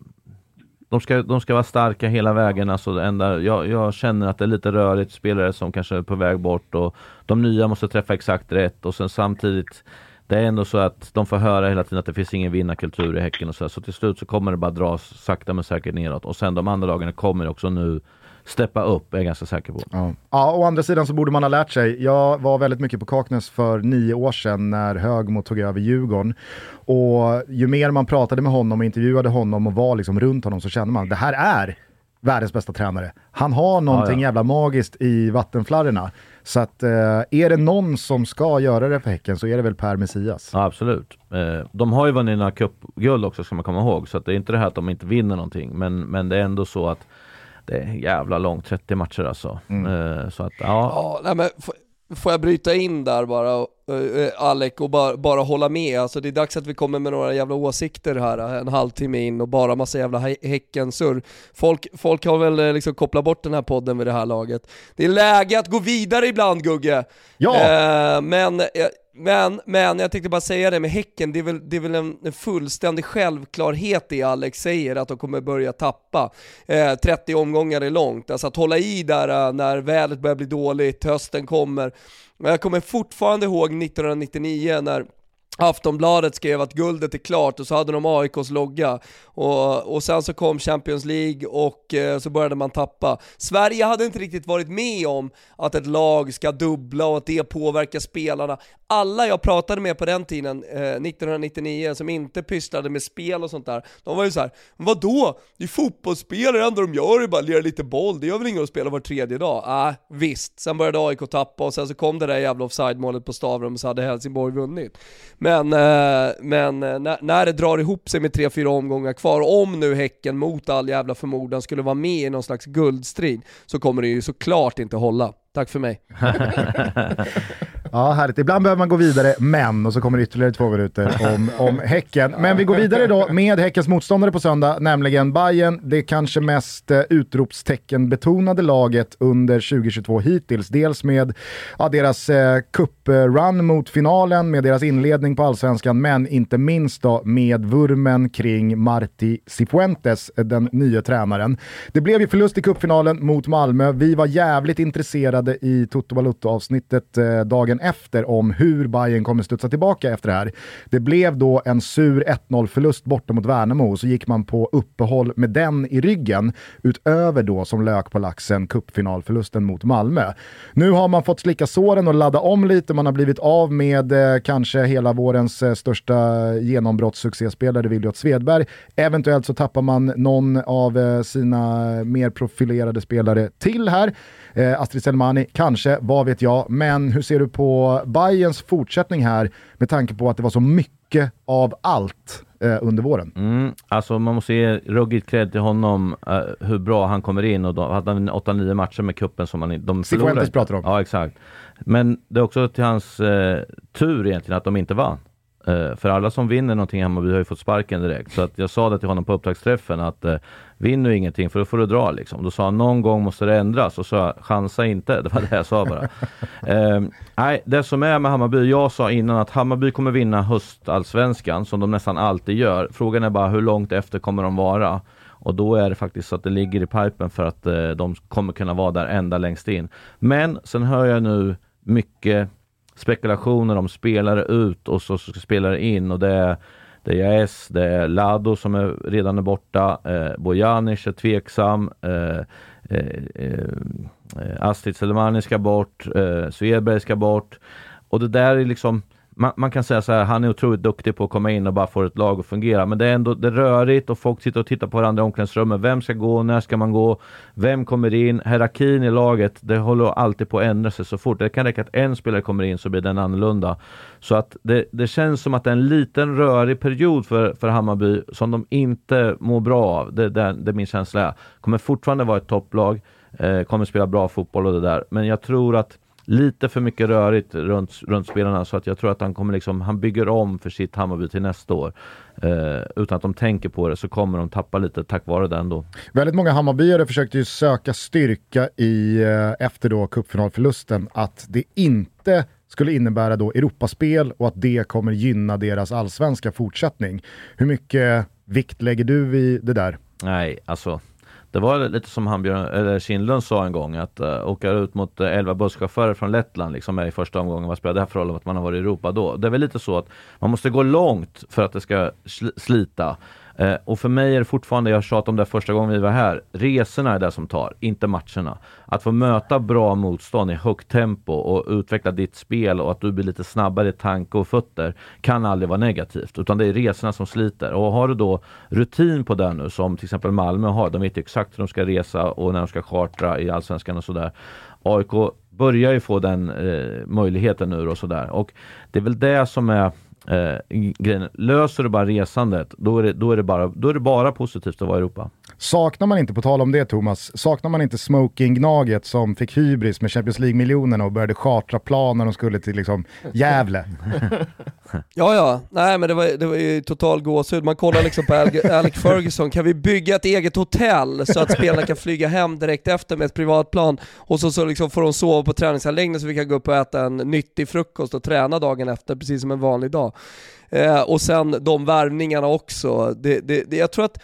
B: de ska, de ska vara starka hela vägen. Alltså det enda, jag, jag, känner att det är lite rörigt, spelare som kanske är på väg bort och de nya måste träffa exakt rätt och sen samtidigt det är ändå så att de får höra hela tiden att det finns ingen vinnarkultur i Häcken och så, så till slut så kommer det bara dras sakta men säkert neråt och sen de andra lagarna kommer också nu steppa upp är jag ganska säker på.
A: Ja. ja, å andra sidan så borde man ha lärt sig. Jag var väldigt mycket på Kaknäs för nio år sedan när Högmo tog över Djurgården. Och ju mer man pratade med honom och intervjuade honom och var liksom runt honom så kände man att det här är världens bästa tränare. Han har någonting ja, ja. jävla magiskt i vattenflarrorna. Så att eh, är det någon som ska göra det för Häcken så är det väl Per Messias.
B: Ja, absolut. Eh, de har ju vunnit några cupguld också ska man komma ihåg. Så att det är inte det här att de inte vinner någonting. Men, men det är ändå så att det är jävla långt, 30 matcher alltså. Mm. Uh, så att, ja.
C: ja nej, men får jag bryta in där bara, uh, Alec, och bara, bara hålla med? Alltså det är dags att vi kommer med några jävla åsikter här, en halvtimme in och bara massa jävla Häcken-surr. Folk, folk har väl liksom kopplat bort den här podden vid det här laget. Det är läge att gå vidare ibland Gugge!
A: Ja!
C: Uh, men men, men jag tänkte bara säga det med Häcken, det är väl, det är väl en, en fullständig självklarhet det Alex säger, att de kommer börja tappa. Eh, 30 omgångar är långt, alltså att hålla i där eh, när vädret börjar bli dåligt, hösten kommer. Men jag kommer fortfarande ihåg 1999 när Aftonbladet skrev att guldet är klart och så hade de AIKs logga. Och, och sen så kom Champions League och eh, så började man tappa. Sverige hade inte riktigt varit med om att ett lag ska dubbla och att det påverkar spelarna. Alla jag pratade med på den tiden, eh, 1999, som inte pysslade med spel och sånt där, de var ju såhär, vadå? Det är fotbollsspelare, det enda de gör är bara lira lite boll, det gör väl inget att spela var tredje dag? Ah, visst, sen började AIK tappa och sen så kom det där jävla offside-målet på Stavrum och så hade Helsingborg vunnit. Men, men, eh, men eh, när, när det drar ihop sig med 3-4 omgångar kvar, om nu Häcken mot all jävla förmodan skulle vara med i någon slags guldstrid, så kommer det ju såklart inte hålla. Tack för mig. *laughs*
A: Ja, härligt. Ibland behöver man gå vidare, men, och så kommer det ytterligare två minuter om, om Häcken. Men vi går vidare då med Häckens motståndare på söndag, nämligen Bayern, det kanske mest eh, utropstecken-betonade laget under 2022 hittills. Dels med ja, deras eh, cup-run mot finalen, med deras inledning på allsvenskan, men inte minst då med vurmen kring Marti Cifuentes, eh, den nya tränaren. Det blev ju förlust i cupfinalen mot Malmö. Vi var jävligt intresserade i Toto Balutto-avsnittet eh, dagen efter om hur Bayern kommer studsa tillbaka efter det här. Det blev då en sur 1-0-förlust borta mot Värnamo och så gick man på uppehåll med den i ryggen utöver då som lök på laxen cupfinalförlusten mot Malmö. Nu har man fått slicka såren och ladda om lite, man har blivit av med eh, kanske hela vårens eh, största genombrottssuccéspelare Williot Svedberg. Eventuellt så tappar man någon av eh, sina mer profilerade spelare till här. Eh, Astrid Selmani, kanske, vad vet jag. Men hur ser du på Bayerns fortsättning här med tanke på att det var så mycket av allt eh, under våren?
B: Mm, alltså man måste ge ruggigt cred till honom uh, hur bra han kommer in och då hade han 8-9 matcher med kuppen som han de
A: Cifuentes pratar om.
B: Ja exakt. Men det är också till hans uh, tur egentligen att de inte vann. Uh, för alla som vinner någonting i Hammarby har ju fått sparken direkt. Så att jag sa det till honom på upptaktsträffen att uh, vinn nu ingenting för då får du dra liksom. Då sa han någon gång måste det ändras och så chansa inte. Det var det jag sa bara. uh, *laughs* nej, det som är med Hammarby, jag sa innan att Hammarby kommer vinna höstallsvenskan som de nästan alltid gör. Frågan är bara hur långt efter kommer de vara? Och då är det faktiskt så att det ligger i pipen för att eh, de kommer kunna vara där ända längst in. Men sen hör jag nu mycket spekulationer om spelare ut och så ska spelare in och det är det är JAS, det är Lado som är, redan är borta, eh, Bojanic är tveksam, eh, eh, eh, Astrid Selemani ska bort, eh, Svedberg ska bort. Och det där är liksom, man, man, kan säga så här, han är otroligt duktig på att komma in och bara få ett lag att fungera. Men det är ändå det är rörigt och folk sitter och tittar på varandra i omklädningsrummet. Vem ska gå? När ska man gå? Vem kommer in? Hierarkin i laget, det håller alltid på att ändra sig så fort. Det kan räcka att en spelare kommer in så blir den annorlunda. Så att det, det känns som att det är en liten rörig period för, för Hammarby som de inte mår bra av. Det, det, det är min känsla. Kommer fortfarande vara ett topplag, eh, kommer spela bra fotboll och det där. Men jag tror att lite för mycket rörigt runt, runt spelarna så att jag tror att han kommer liksom, han bygger om för sitt Hammarby till nästa år. Eh, utan att de tänker på det så kommer de tappa lite tack vare det ändå.
A: Väldigt många Hammarbyare försökte ju söka styrka i, eh, efter då cupfinalförlusten, att det inte skulle innebära då Europaspel och att det kommer gynna deras allsvenska fortsättning. Hur mycket vikt lägger du vid det där?
B: Nej, alltså det var lite som han Björn, eller Kindlund sa en gång att uh, åka ut mot eh, uh, 11 busschaufförer från Lettland liksom är i första omgången. Vad spelar det här för roll att man har varit i Europa då? Det är väl lite så att man måste gå långt för att det ska sl slita. Eh, och för mig är det fortfarande, jag tjatade om det första gången vi var här, resorna är det som tar, inte matcherna. Att få möta bra motstånd i högt tempo och utveckla ditt spel och att du blir lite snabbare i tanke och fötter kan aldrig vara negativt, utan det är resorna som sliter. Och har du då rutin på det nu, som till exempel Malmö har, de vet ju exakt hur de ska resa och när de ska chartra i Allsvenskan och sådär. AIK börjar ju få den eh, möjligheten nu och sådär. Och det är väl det som är eh, grejen. Löser du bara resandet, då är, det, då, är det bara, då är det bara positivt att vara i Europa.
A: Saknar man inte, på tal om det Thomas, saknar man inte Smoking-Gnaget som fick hybris med Champions League-miljonerna och började chartra plan när de skulle till liksom Gävle? *laughs*
C: Ja, ja. Nej, men det var, det var ju total gåshud. Man kollar liksom på Al *laughs* Alec Ferguson, kan vi bygga ett eget hotell så att spelarna kan flyga hem direkt efter med ett privatplan och så, så liksom får de sova på träningsanläggningen så vi kan gå upp och äta en nyttig frukost och träna dagen efter, precis som en vanlig dag. Eh, och sen de värvningarna också. Det, det, det, jag tror att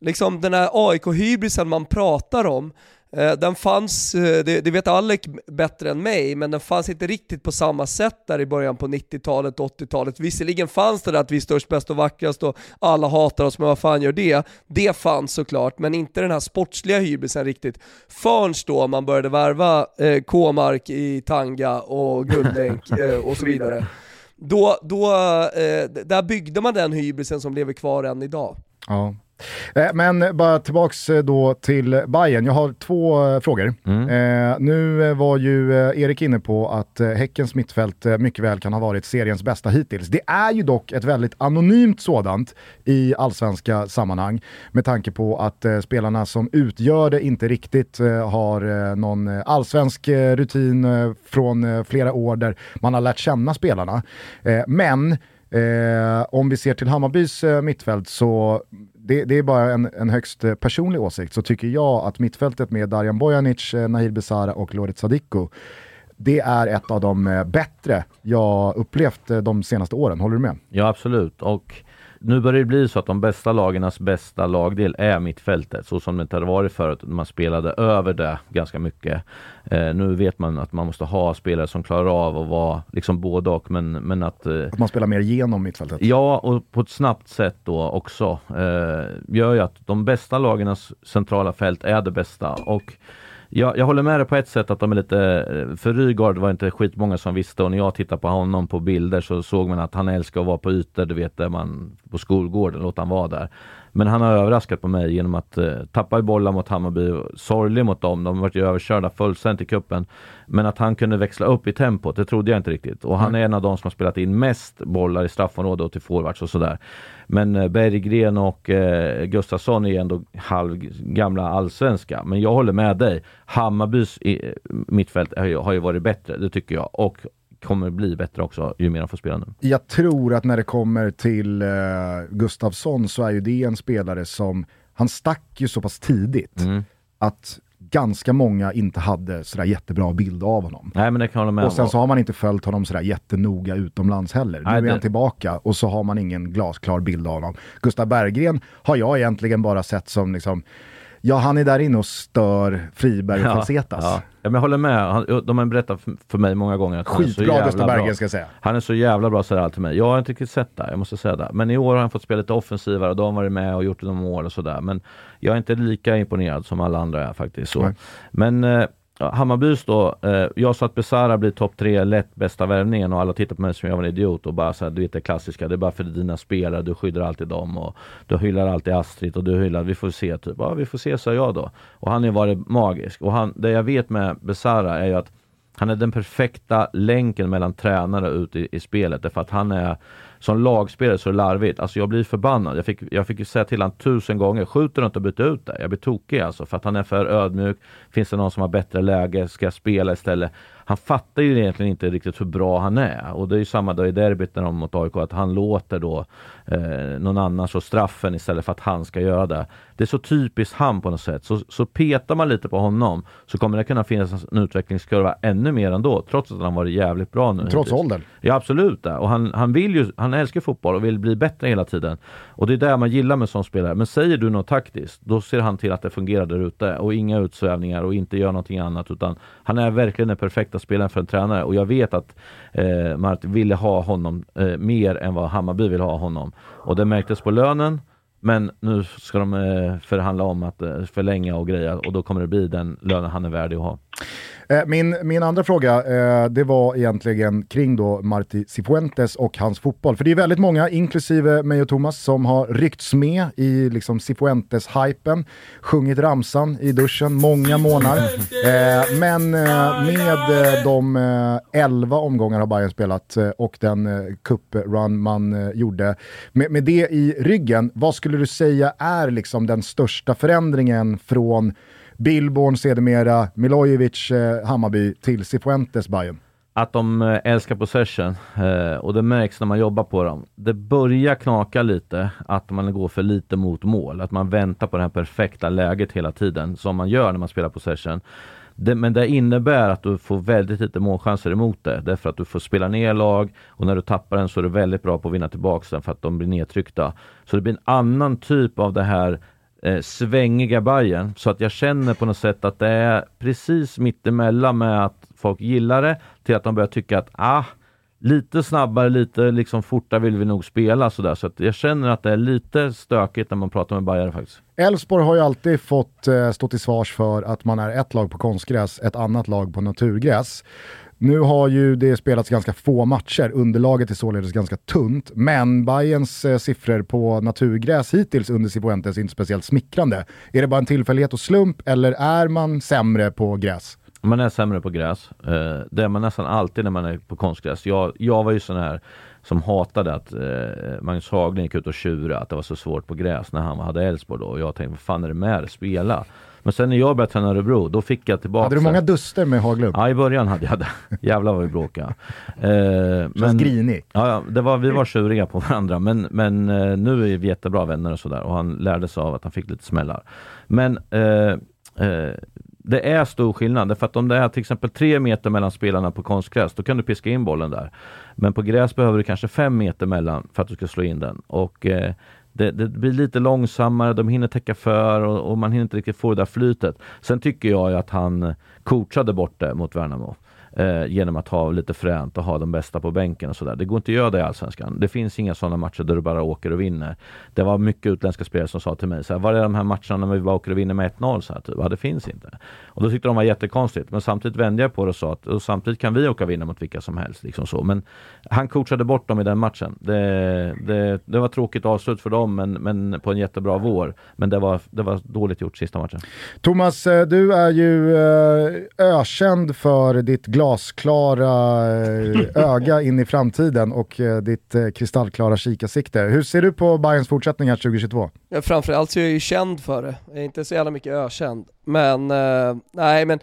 C: liksom den här AIK-hybrisen man pratar om, Eh, den fanns, eh, det, vet Alec bättre än mig, men den fanns inte riktigt på samma sätt där i början på 90-talet, 80-talet. Visserligen fanns det där att vi är störst, bäst och vackrast och alla hatar oss, men vad fan gör det? Det fanns såklart, men inte den här sportsliga hybrisen riktigt. Förrän då man började värva eh, K-mark i Tanga och Guldlänk *laughs* eh, och så vidare. Då, då, eh, där byggde man den hybrisen som lever kvar än idag.
A: Ja, men bara tillbaks eh, då till Bayern. Jag har två eh, frågor. Mm. Eh, nu var ju Erik inne på att Häckens mittfält mycket väl kan ha varit seriens bästa hittills. Det är ju dock ett väldigt anonymt sådant i allsvenska sammanhang med tanke på att eh, spelarna som utgör det inte riktigt eh, har någon allsvensk rutin från flera år där man har lärt känna spelarna. men Eh, om vi ser till Hammarbys eh, mittfält så det, det, är bara en, en högst eh, personlig åsikt, så tycker jag att mittfältet med Darjan Bojanic, eh, Nahir Besara och Loret Sadiko, det är ett av de eh, bättre jag upplevt de senaste åren. Håller du med?
B: Ja, absolut. Och nu börjar det bli så att de bästa lagarnas bästa lagdel är mittfältet, så som det inte hade varit förut. Man spelade över det ganska mycket. Eh, nu vet man att man måste ha spelare som klarar av att vara liksom både och, men, men att... Eh,
A: att man spelar mer genom mittfältet?
B: Ja, och på ett snabbt sätt då också. Eh, gör ju att de bästa lagarnas centrala fält är det bästa. Och jag, jag håller med dig på ett sätt att de är lite, eh, för Rygaard var inte skitmånga som visste och när jag tittar på honom på bilder så såg man att han älskar att vara på ytor, du vet där man på skolgården, låt han vara där. Men han har överraskat på mig genom att eh, tappa i bollar mot Hammarby, sorglig mot dem, de har varit överkörda fullständigt i kuppen. Men att han kunde växla upp i tempot, det trodde jag inte riktigt. Och han är en av de som har spelat in mest bollar i straffområdet och till forwards och sådär. Men eh, Berggren och eh, Gustafsson är ändå halvgamla allsvenska. Men jag håller med dig. Hammarbys i, mittfält har ju, har ju varit bättre, det tycker jag. Och kommer bli bättre också ju mer han får spela nu.
A: Jag tror att när det kommer till uh, Gustafsson så är ju det en spelare som, han stack ju så pass tidigt mm. att ganska många inte hade sådär jättebra bild av honom.
B: Nej, men det kan jag med
A: och sen så har man inte följt honom sådär jättenoga utomlands heller. Nej, nu är det... han tillbaka och så har man ingen glasklar bild av honom. Gustav Berggren har jag egentligen bara sett som liksom Ja, han är där inne och stör Friberg och ja, Falsetas.
B: Ja. ja. men jag håller med. de har berättat för mig många gånger att
A: Skitbra han är så Gustav Berggren ska jag säga.
B: Han är så jävla bra, allt till mig. Jag har inte riktigt sett det, jag måste säga det. Men i år har han fått spela lite offensivare och de har varit med och gjort några mål och sådär. Men jag är inte lika imponerad som alla andra är faktiskt. Så. Men eh, Hammarbys då, eh, jag sa att Besara blir topp tre lätt bästa värvningen och alla tittar på mig som jag var en idiot och bara såhär, du vet det klassiska, det är bara för dina spelare, du skyddar alltid dem och du hyllar alltid Astrid och du hyllar, vi får se typ, ja vi får se sa jag då. Och han har varit magisk och han, det jag vet med Besara är ju att han är den perfekta länken mellan tränare och ute i, i spelet därför att han är som lagspelare så är det larvigt. Alltså jag blir förbannad. Jag fick, jag fick ju säga till honom tusen gånger, skjuter du inte och byt ut det? Jag blir tokig alltså för att han är för ödmjuk. Finns det någon som har bättre läge? Ska jag spela istället? Han fattar ju egentligen inte riktigt hur bra han är och det är ju samma dag i derbyt när de mot AIK att han låter då eh, någon annan slå straffen istället för att han ska göra det. Det är så typiskt han på något sätt. Så, så petar man lite på honom så kommer det kunna finnas en utvecklingskurva ännu mer ändå trots att han varit jävligt bra nu.
A: Trots åldern?
B: Ja absolut. Det. Och han, han vill ju, han älskar fotboll och vill bli bättre hela tiden. Och det är det man gillar med sån spelare. Men säger du något taktiskt, då ser han till att det fungerar där ute och inga utsvävningar och inte gör någonting annat utan han är verkligen den perfekta spelaren för en tränare och jag vet att eh, Martin ville ha honom eh, mer än vad Hammarby vill ha honom. Och det märktes på lönen men nu ska de eh, förhandla om att eh, förlänga och greja och då kommer det bli den lönen han är värdig att ha.
A: Eh, min, min andra fråga, eh, det var egentligen kring då Marti Cifuentes och hans fotboll. För det är väldigt många, inklusive mig och Thomas, som har ryckts med i liksom Cifuentes-hypen, sjungit ramsan i duschen många månader. Eh, men med de eh, elva omgångar har Bayern spelat och den cup-run man gjorde. Med, med det i ryggen, vad skulle du säga är liksom den största förändringen från Billborn, sedermera Milojevic, eh, Hammarby till Cifuentes, Bayern.
B: att de eh, älskar possession eh, och det märks när man jobbar på dem. Det börjar knaka lite att man går för lite mot mål, att man väntar på det här perfekta läget hela tiden som man gör när man spelar possession. Det, men det innebär att du får väldigt lite målchanser emot det. Därför att du får spela ner lag och när du tappar den så är du väldigt bra på att vinna tillbaka den för att de blir nedtryckta. Så det blir en annan typ av det här eh, svängiga Bayern Så att jag känner på något sätt att det är precis mittemellan med att folk gillar det till att de börjar tycka att ah, lite snabbare, lite liksom fortare vill vi nog spela sådär. Så att jag känner att det är lite stökigt när man pratar med Bayern faktiskt.
A: Elfsborg har ju alltid fått eh, stå till svars för att man är ett lag på konstgräs, ett annat lag på naturgräs. Nu har ju det spelats ganska få matcher, underlaget är således ganska tunt, men Bayerns eh, siffror på naturgräs hittills under Cifuentes är inte speciellt smickrande. Är det bara en tillfällighet och slump eller är man sämre på gräs?
B: Man är sämre på gräs. Eh, det är man nästan alltid när man är på konstgräs. Jag, jag var ju sån här som hatade att eh, Magnus Haglund gick ut och tjurade att det var så svårt på gräs när han hade Elfsborg då. Och jag tänkte, vad fan är det med det? Spela! Men sen när jag började träna Örebro, då fick jag tillbaka...
A: Hade du många duster med Haglund?
B: Ja, i början hade jag det. *laughs* Jävlar vad vi bråkade.
A: Eh, men, grinig.
B: Ja, det var, vi var tjuriga på varandra, men, men eh, nu är vi jättebra vänner och sådär. Och han lärde sig av att han fick lite smällar. Men eh, eh, det är stor skillnad. Därför att om det är till exempel tre meter mellan spelarna på konstgräs, då kan du piska in bollen där. Men på gräs behöver du kanske fem meter mellan för att du ska slå in den. Och eh, det, det, blir lite långsammare, de hinner täcka för och, och, man hinner inte riktigt få det där flytet. Sen tycker jag ju att han coachade bort det mot Värnamo eh, genom att ha lite fränt och ha de bästa på bänken och sådär. Det går inte att göra det i Allsvenskan. Det finns inga sådana matcher där du bara åker och vinner. Det var mycket utländska spelare som sa till mig så här, var är de här matcherna när vi bara åker och vinner med 1-0? Så här, typ. Ja, det finns inte. Och då tyckte de var jättekonstigt. Men samtidigt vände jag på det och sa att och samtidigt kan vi åka och vinna mot vilka som helst. Liksom så. Men han coachade bort dem i den matchen. Det, det, det var tråkigt avslut för dem, men, men på en jättebra vår. Men det var, det var dåligt gjort sista matchen.
A: Thomas, eh, du är ju eh, ökänd för ditt glasklara eh, *laughs* öga in i framtiden och ditt kristallklara kikarsikte. Hur ser du på Bayerns fortsättning här 2022?
C: Ja, framförallt så är jag ju känd för det. Jag är inte så jävla mycket ökänd. Men, eh, nej men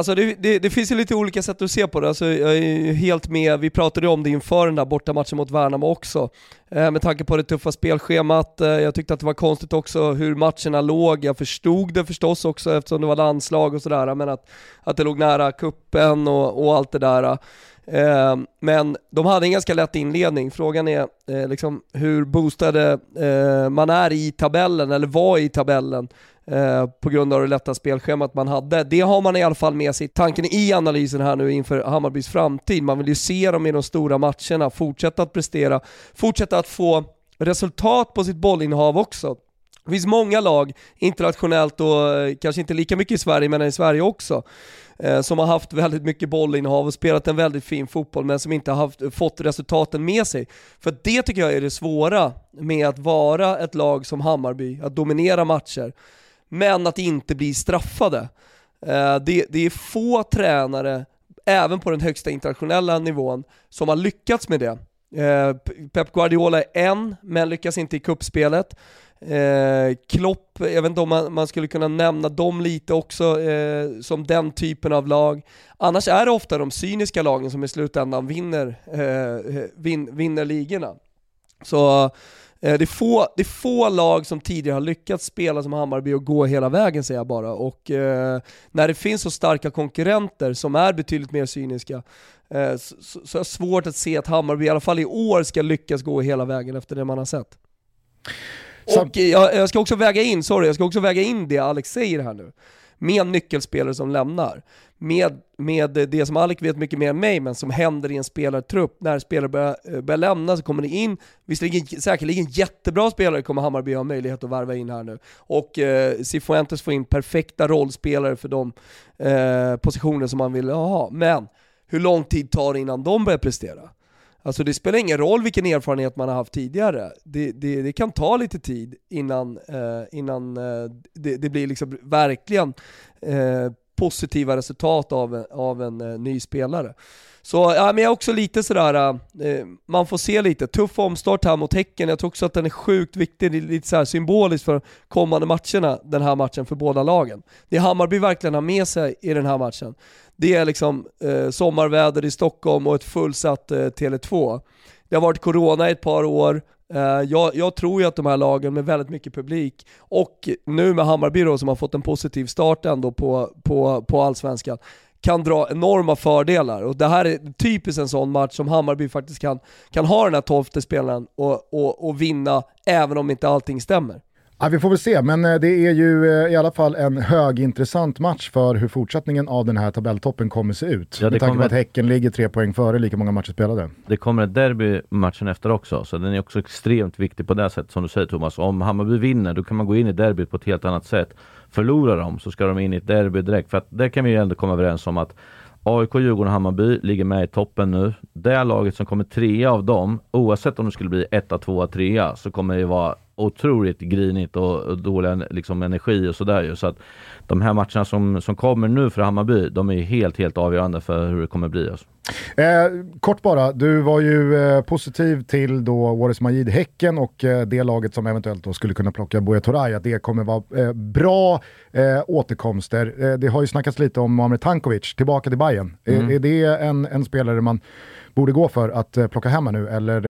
C: Alltså det, det, det, finns ju lite olika sätt att se på det, alltså jag är helt med, vi pratade ju om det inför den där bortamatchen mot Värnamo också. Eh, med tanke på det tuffa spelschemat, eh, jag tyckte att det var konstigt också hur matcherna låg, jag förstod det förstås också eftersom det var landslag och sådär, men att, att det låg nära kuppen och, och allt det där. Eh, men de hade en ganska lätt inledning. Frågan är eh, liksom hur boostade eh, man är i tabellen, eller var i tabellen, eh, på grund av det lätta spelschemat man hade. Det har man i alla fall med sig tanken i analysen här nu inför Hammarbys framtid. Man vill ju se dem i de stora matcherna, fortsätta att prestera, fortsätta att få resultat på sitt bollinnehav också. Det finns många lag, internationellt och eh, kanske inte lika mycket i Sverige, men i Sverige också, eh, som har haft väldigt mycket bollinnehav och spelat en väldigt fin fotboll men som inte har haft, fått resultaten med sig. För det tycker jag är det svåra med att vara ett lag som Hammarby, att dominera matcher, men att inte bli straffade. Eh, det, det är få tränare, även på den högsta internationella nivån, som har lyckats med det. Eh, Pep Guardiola är en, men lyckas inte i kuppspelet. Eh, Klopp, jag vet inte om man, man, skulle kunna nämna dem lite också eh, som den typen av lag. Annars är det ofta de cyniska lagen som i slutändan vinner, eh, eh vin, vinner ligorna. Så det, är få, det är få lag som tidigare har lyckats spela som Hammarby och gå hela vägen säger jag bara. Och eh, när det finns så starka konkurrenter som är betydligt mer cyniska eh, så, så, så är det svårt att se att Hammarby i alla fall i år ska lyckas gå hela vägen efter det man har sett. Och jag, jag, ska också väga in, sorry, jag ska också väga in det Alex säger här nu. Med nyckelspelare som lämnar. Med, med det som Alec vet mycket mer än mig, men som händer i en spelartrupp. När spelare börjar, eh, börjar lämna så kommer det in, visserligen säkerligen jättebra spelare kommer Hammarby ha möjlighet att värva in här nu. Och eh, Cifuentes får in perfekta rollspelare för de eh, positioner som man vill ha. Men hur lång tid tar det innan de börjar prestera? Alltså det spelar ingen roll vilken erfarenhet man har haft tidigare. Det, det, det kan ta lite tid innan, eh, innan eh, det, det, blir liksom verkligen eh, positiva resultat av, av en eh, ny spelare. Så ja, men jag är också lite sådär, eh, man får se lite, tuff omstart här mot Häcken, jag tror också att den är sjukt viktig, lite så symboliskt för kommande matcherna, den här matchen för båda lagen. Det Hammarby verkligen har med sig i den här matchen, det är liksom eh, sommarväder i Stockholm och ett fullsatt eh, Tele2. Det har varit corona i ett par år, Eh, jag, jag, tror ju att de här lagen med väldigt mycket publik och nu med Hammarby då, som har fått en positiv start ändå på, på, på allsvenskan, kan dra enorma fördelar. Och det här är typiskt en sån match som Hammarby faktiskt kan, kan ha den här tolfte spelaren och, och, och vinna även om inte allting stämmer.
A: Ja, vi får väl se, men eh, det är ju eh, i alla fall en högintressant match för hur fortsättningen av den här tabelltoppen kommer se ut. Ja, Med tanke på att Häcken ligger tre poäng före lika många matcher spelade.
B: Det kommer ett derby matchen efter också, så den är också extremt viktig på det sättet som du säger Thomas. Om Hammarby vinner, då kan man gå in i derbyt på ett helt annat sätt. Förlorar de så ska de in i ett derby direkt, för att där kan vi ju ändå komma överens om att AIK, Djurgården och Hammarby ligger med i toppen nu. Det laget som kommer trea av dem, oavsett om det skulle bli etta, tvåa, trea, så kommer det vara otroligt grinigt och, dålig liksom, energi och sådär Så att de här matcherna som, som kommer nu för Hammarby, de är helt, helt avgörande för hur det kommer bli. Alltså.
A: Eh, kort bara, du var ju eh, positiv till då Waris Majid Häcken och eh, det laget som eventuellt då skulle kunna plocka Buya Turay, att det kommer vara eh, bra eh, återkomster. Eh, det har ju snackats lite om Muamer Tankovic, tillbaka till Bayern. Mm. är det en, en spelare man borde gå för att plocka hem nu eller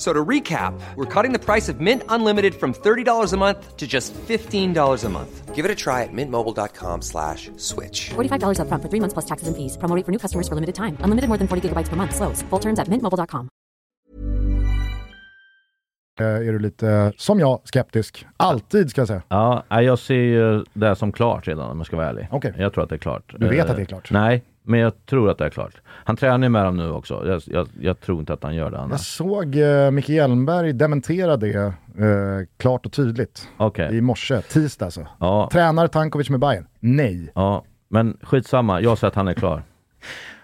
I: So to recap, we're cutting the price of Mint Unlimited from $30 a month to just $15 a month. Give it a try at mintmobile.com slash switch.
J: $45 up front for three months plus taxes and fees. Promoting for new customers for limited time. Unlimited more than 40 gigabytes per month. Slows. Full terms at mintmobile.com.
A: Uh, är du lite, som jag, skeptisk? Alltid ska jag säga.
B: Ja, jag ser ju det som klart redan om jag ska vara ärlig.
A: Okay.
B: Jag tror att det är klart.
A: Du vet att det är klart?
B: Nej, men jag tror att det är klart. Han tränar med dem nu också. Jag, jag, jag tror inte att han gör det annars.
A: Jag såg uh, Micke Hjelmberg dementera det uh, klart och tydligt
B: okay.
A: i morse, tisdag alltså. Ja. Tränar Tankovic med Bayern? Nej.
B: Ja, men skitsamma. Jag säger att han är klar.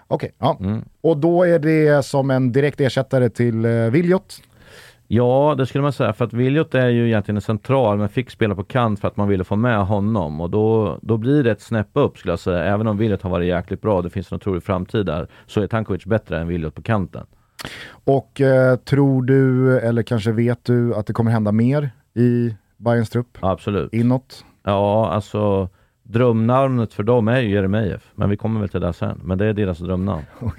A: Okej, okay, ja. Mm. Och då är det som en direkt ersättare till uh, Viljot?
B: Ja, det skulle man säga. För att Viljot är ju egentligen en central, men fick spela på kant för att man ville få med honom. Och då, då blir det ett snäpp upp skulle jag säga. Även om Viljot har varit jäkligt bra, det finns en otrolig framtid där, så är Tankovic bättre än Viljot på kanten.
A: Och eh, tror du, eller kanske vet du, att det kommer hända mer i Bayerns trupp?
B: Absolut.
A: Inåt?
B: Ja, alltså drömnamnet för dem är ju Jeremejeff, men vi kommer väl till det sen. Men det är deras drömnamn. *laughs*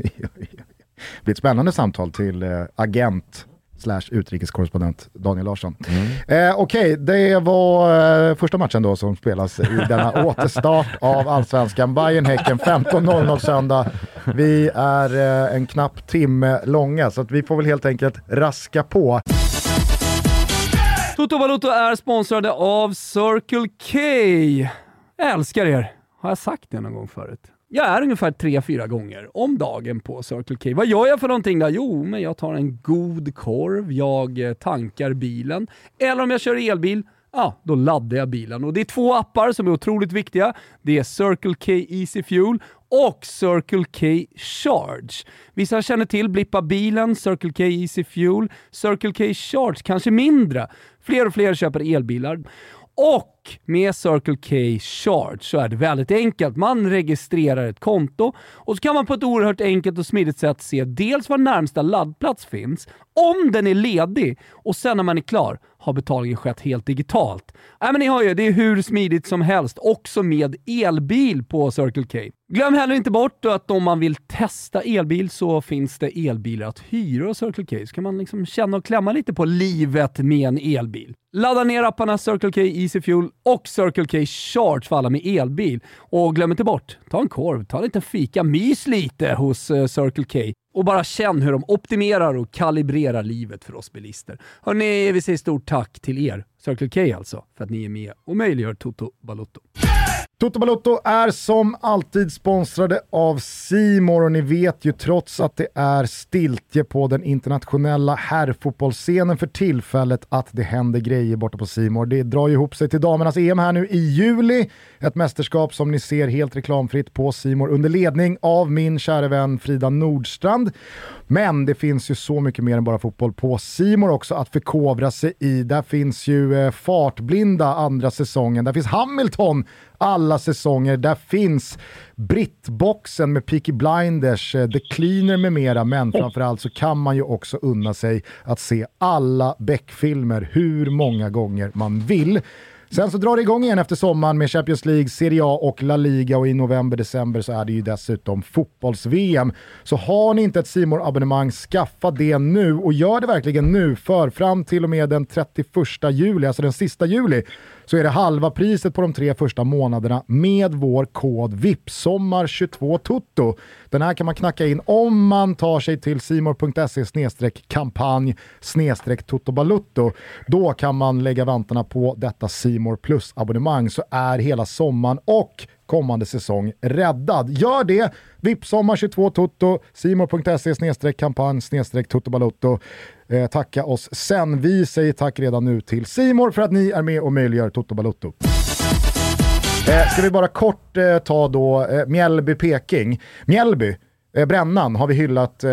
A: Det blir ett spännande samtal till eh, agent slash utrikeskorrespondent Daniel Larsson. Mm. Eh, Okej, okay, det var eh, första matchen då som spelas i denna *laughs* återstart av Allsvenskan. Bayern-Häcken 15.00 söndag. Vi är eh, en knapp timme långa så att vi får väl helt enkelt raska på.
D: Toto Balotto är sponsrade av Circle K. Jag älskar er. Har jag sagt det någon gång förut? Jag är ungefär 3-4 gånger om dagen på Circle K. Vad gör jag för någonting där? Jo, men jag tar en god korv, jag eh, tankar bilen, eller om jag kör elbil, ja, då laddar jag bilen. Och det är två appar som är otroligt viktiga. Det är Circle K Easy Fuel och Circle K Charge. Vissa känner till Blippa bilen, Circle K Easy Fuel, Circle K Charge kanske mindre. Fler och fler köper elbilar. Och med Circle K Charge så är det väldigt enkelt. Man registrerar ett konto och så kan man på ett oerhört enkelt och smidigt sätt se dels var närmsta laddplats finns, om den är ledig och sen när man är klar har betalningen skett helt digitalt. Äh, men ni hör ju, det är hur smidigt som helst, också med elbil på Circle K. Glöm heller inte bort att om man vill testa elbil så finns det elbilar att hyra hos Circle K. Så kan man liksom känna och klämma lite på livet med en elbil. Ladda ner apparna Circle K Easy Fuel och Circle K Charge för alla med elbil. Och glöm inte bort, ta en korv, ta en liten fika, mys lite hos eh, Circle K och bara känn hur de optimerar och kalibrerar livet för oss bilister. Hörni, vi säger stort tack till er, Circle K alltså, för att ni är med och möjliggör Toto Balotto.
A: Toto Balotto är som alltid sponsrade av Simor och ni vet ju trots att det är stiltje på den internationella herrfotbollsscenen för tillfället att det händer grejer borta på Simor. Det drar ju ihop sig till damernas EM här nu i juli. Ett mästerskap som ni ser helt reklamfritt på Simor under ledning av min kära vän Frida Nordstrand. Men det finns ju så mycket mer än bara fotboll på Simor också att förkovra sig i. Där finns ju eh, fartblinda andra säsongen, där finns Hamilton alla säsonger. Där finns Brittboxen med Peaky Blinders, eh, The Cleaner med mera, men framförallt så kan man ju också unna sig att se alla Beck-filmer hur många gånger man vill. Sen så drar det igång igen efter sommaren med Champions League, Serie A och La Liga. Och i november-december så är det ju dessutom fotbolls-VM. Så har ni inte ett simor abonnemang skaffa det nu. Och gör det verkligen nu. För fram till och med den 31 juli, alltså den sista juli, så är det halva priset på de tre första månaderna med vår kod VIPSOMMAR22TOTO. Den här kan man knacka in om man tar sig till simor.se kampanj totobalutto. Då kan man lägga vantarna på detta Simor Plus-abonnemang så är hela sommaren och kommande säsong räddad. Gör det! Vipsommar 22 Toto, simor.se kampanj totobalutto. Eh, tacka oss sen. Vi säger tack redan nu till Simor för att ni är med och möjliggör Toto Balutto. Eh, ska vi bara kort eh, ta då eh, Mjällby-Peking. Mjällby, eh, Brännan har vi hyllat eh,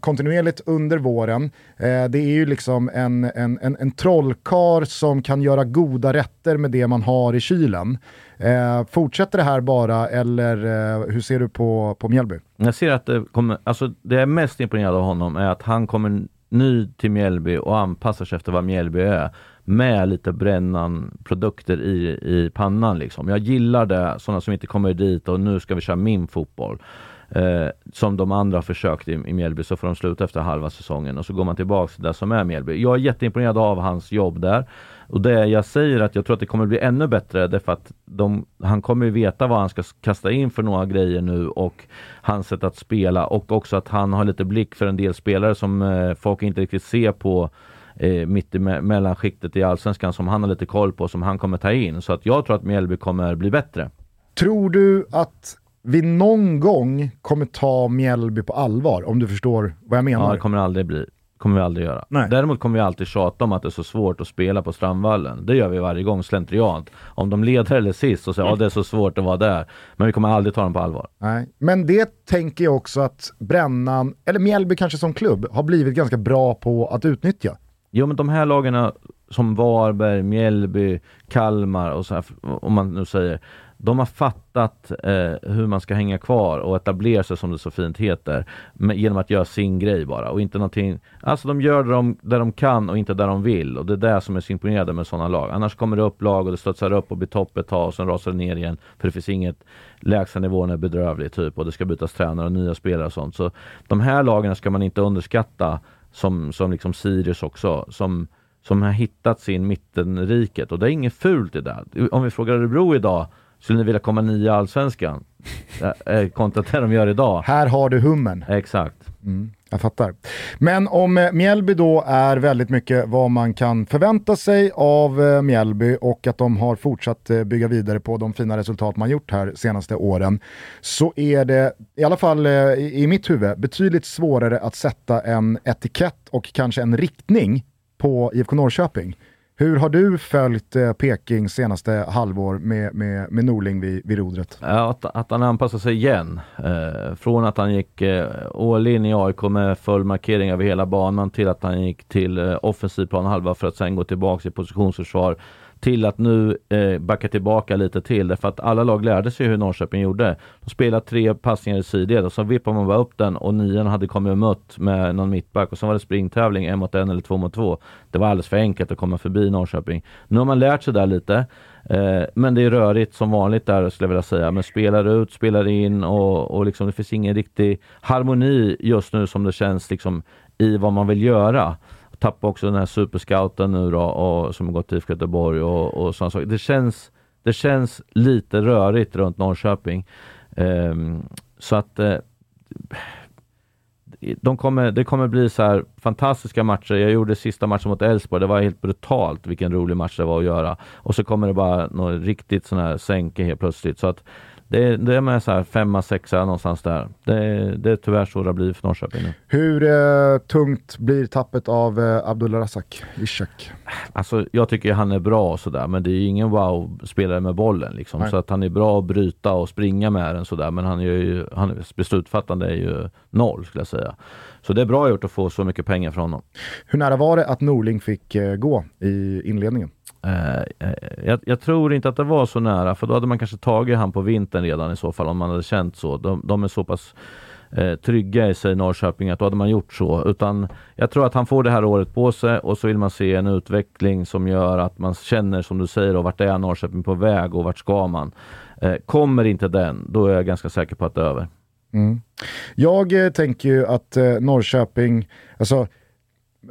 A: kontinuerligt under våren. Eh, det är ju liksom en, en, en, en trollkar som kan göra goda rätter med det man har i kylen. Eh, fortsätter det här bara eller eh, hur ser du på, på Mjällby?
B: Jag ser att det kommer, alltså det jag är mest imponerad av honom är att han kommer ny till Mjällby och anpassar sig efter vad Mjällby är med lite brännan-produkter i, i pannan. Liksom. Jag gillar det, sådana som inte kommer dit och nu ska vi köra min fotboll. Eh, som de andra har försökt i, i Mjällby så får de sluta efter halva säsongen och så går man tillbaka till det som är Mjällby. Jag är jätteimponerad av hans jobb där. Och det jag säger att jag tror att det kommer bli ännu bättre därför att de, han kommer veta vad han ska kasta in för några grejer nu och hans sätt att spela och också att han har lite blick för en del spelare som eh, folk inte riktigt ser på eh, mitt i me mellanskiktet i Allsvenskan som han har lite koll på som han kommer ta in. Så att jag tror att Mjällby kommer bli bättre.
A: Tror du att vi någon gång kommer ta Mjällby på allvar, om du förstår vad jag menar?
B: Ja, det kommer aldrig bli kommer vi aldrig göra.
A: Nej.
B: Däremot kommer vi alltid tjata om att det är så svårt att spela på Strandvallen. Det gör vi varje gång slentriant. Om de leder eller sist och säger att ja, det är så svårt att vara där. Men vi kommer aldrig ta dem på allvar.
A: Nej. Men det tänker jag också att Brännan, eller Mjällby kanske som klubb, har blivit ganska bra på att utnyttja.
B: Jo men de här lagarna som Varberg, Mjällby, Kalmar och så här, om man nu säger de har fattat eh, hur man ska hänga kvar och etablera sig som det så fint heter med, genom att göra sin grej bara och inte någonting. Alltså de gör det de, där de kan och inte där de vill och det är det som är så imponerande med sådana lag. Annars kommer det upp lag och det studsar upp och blir topp ett tag och sen rasar det ner igen för det finns inget lägstanivån är bedrövlig typ och det ska bytas tränare och nya spelare och sånt. Så de här lagen ska man inte underskatta som, som liksom Sirius också som som har hittat sin mittenriket och det är inget fult i det. Om vi frågar Örebro idag skulle ni vilja komma nia i Allsvenskan? eh, kontra det de gör idag.
A: Här har du hummen.
B: Exakt.
A: Mm, jag fattar. Men om eh, Mjällby då är väldigt mycket vad man kan förvänta sig av eh, Mjällby och att de har fortsatt bygga vidare på de fina resultat man gjort här senaste åren så är det, i alla fall i mitt huvud, betydligt svårare att sätta en etikett och kanske en riktning på IFK Norrköping hur har du följt eh, Peking senaste halvår med, med, med Norling vid, vid rodret?
B: Att, att han anpassar sig igen. Eh, från att han gick eh, all in i AIK med full markering över hela banan till att han gick till eh, offensiv planhalva för att sen gå tillbaka i positionsförsvar till att nu eh, backa tillbaka lite till därför att alla lag lärde sig hur Norrköping gjorde. De spelade tre passningar i sidled och så vippade man bara upp den och nian hade kommit och mött med någon mittback och så var det springtävling en mot en eller två mot två. Det var alldeles för enkelt att komma förbi Norrköping. Nu har man lärt sig där lite. Eh, men det är rörigt som vanligt där skulle jag vilja säga. Men spelar ut, spelar in och, och liksom, det finns ingen riktig harmoni just nu som det känns liksom i vad man vill göra tappade också den här superscouten nu då, och, som har gått till IFK Göteborg och, och sådana saker. Det känns, det känns lite rörigt runt Norrköping. Um, så att uh, de kommer, det kommer bli så här fantastiska matcher. Jag gjorde sista matchen mot Elfsborg. Det var helt brutalt vilken rolig match det var att göra. Och så kommer det bara något riktigt sån här sänke helt plötsligt. Så att det, det är med så här femma, sexa någonstans där. Det, det är tyvärr så det blivit för Norrköping nu.
A: Hur eh, tungt blir tappet av eh, Abdullah Razak, Ishak?
B: Alltså jag tycker han är bra och sådär men det är ingen wow-spelare med bollen liksom. Så att han är bra att bryta och springa med den sådär men han är ju, han, beslutfattande är ju noll skulle jag säga. Så det är bra gjort att få så mycket pengar från honom.
A: Hur nära var det att Norling fick eh, gå i inledningen?
B: Eh, eh, jag, jag, tror inte att det var så nära, för då hade man kanske tagit han på vintern redan i så fall, om man hade känt så. De, de är så pass eh, trygga i sig Norrköping att då hade man gjort så. Utan jag tror att han får det här året på sig och så vill man se en utveckling som gör att man känner som du säger, och vart är Norrköping på väg och vart ska man? Eh, kommer inte den, då är jag ganska säker på att det är över.
A: Mm. Jag eh, tänker ju att eh, Norrköping, alltså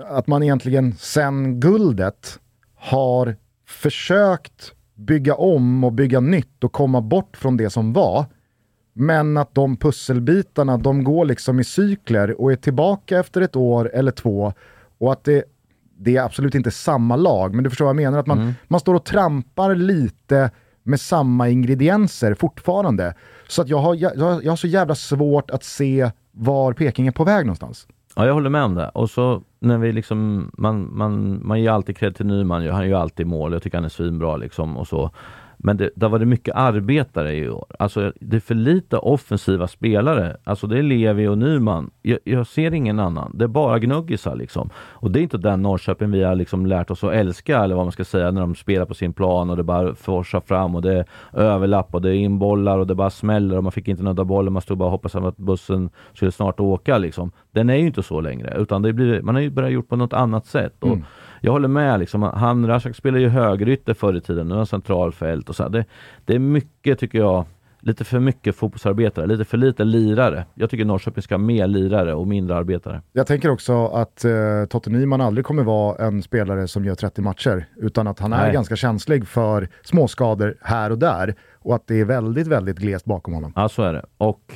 A: att man egentligen sen guldet har försökt bygga om och bygga nytt och komma bort från det som var. Men att de pusselbitarna, de går liksom i cykler och är tillbaka efter ett år eller två. Och att det, det är absolut inte samma lag, men du förstår vad jag menar? Att man, mm. man står och trampar lite med samma ingredienser fortfarande. Så att jag har, jag, jag har så jävla svårt att se var Peking är på väg någonstans.
B: Ja, jag håller med om det. Och så när vi liksom, man, man, man ger alltid cred till Nyman, han gör alltid mål, jag tycker han är svinbra liksom och så. Men det, där var det mycket arbetare i år. Alltså det är för lite offensiva spelare. Alltså det är Levi och Nyman. Jag, jag ser ingen annan. Det är bara gnuggisar liksom. Och det är inte den Norrköping vi har liksom lärt oss att älska, eller vad man ska säga, när de spelar på sin plan och det bara forsar fram och det är överlapp och det är inbollar och det bara smäller och man fick inte nudda bollen. Man stod bara och hoppades att bussen skulle snart åka liksom. Den är ju inte så längre, utan det blir, man har ju börjat gjort på något annat sätt. Och mm jag håller med. Liksom, han, Rashak spelade ju högerytter förr i tiden, nu är han centralfält. Och så. Det, det är mycket, tycker jag, lite för mycket fotbollsarbetare, lite för lite lirare. Jag tycker Norrköping ska ha mer lirare och mindre arbetare.
A: Jag tänker också att eh, Totte Nyman aldrig kommer vara en spelare som gör 30 matcher, utan att han är Nej. ganska känslig för småskador här och där och att det är väldigt, väldigt glest bakom honom.
B: Ja, så är det. Och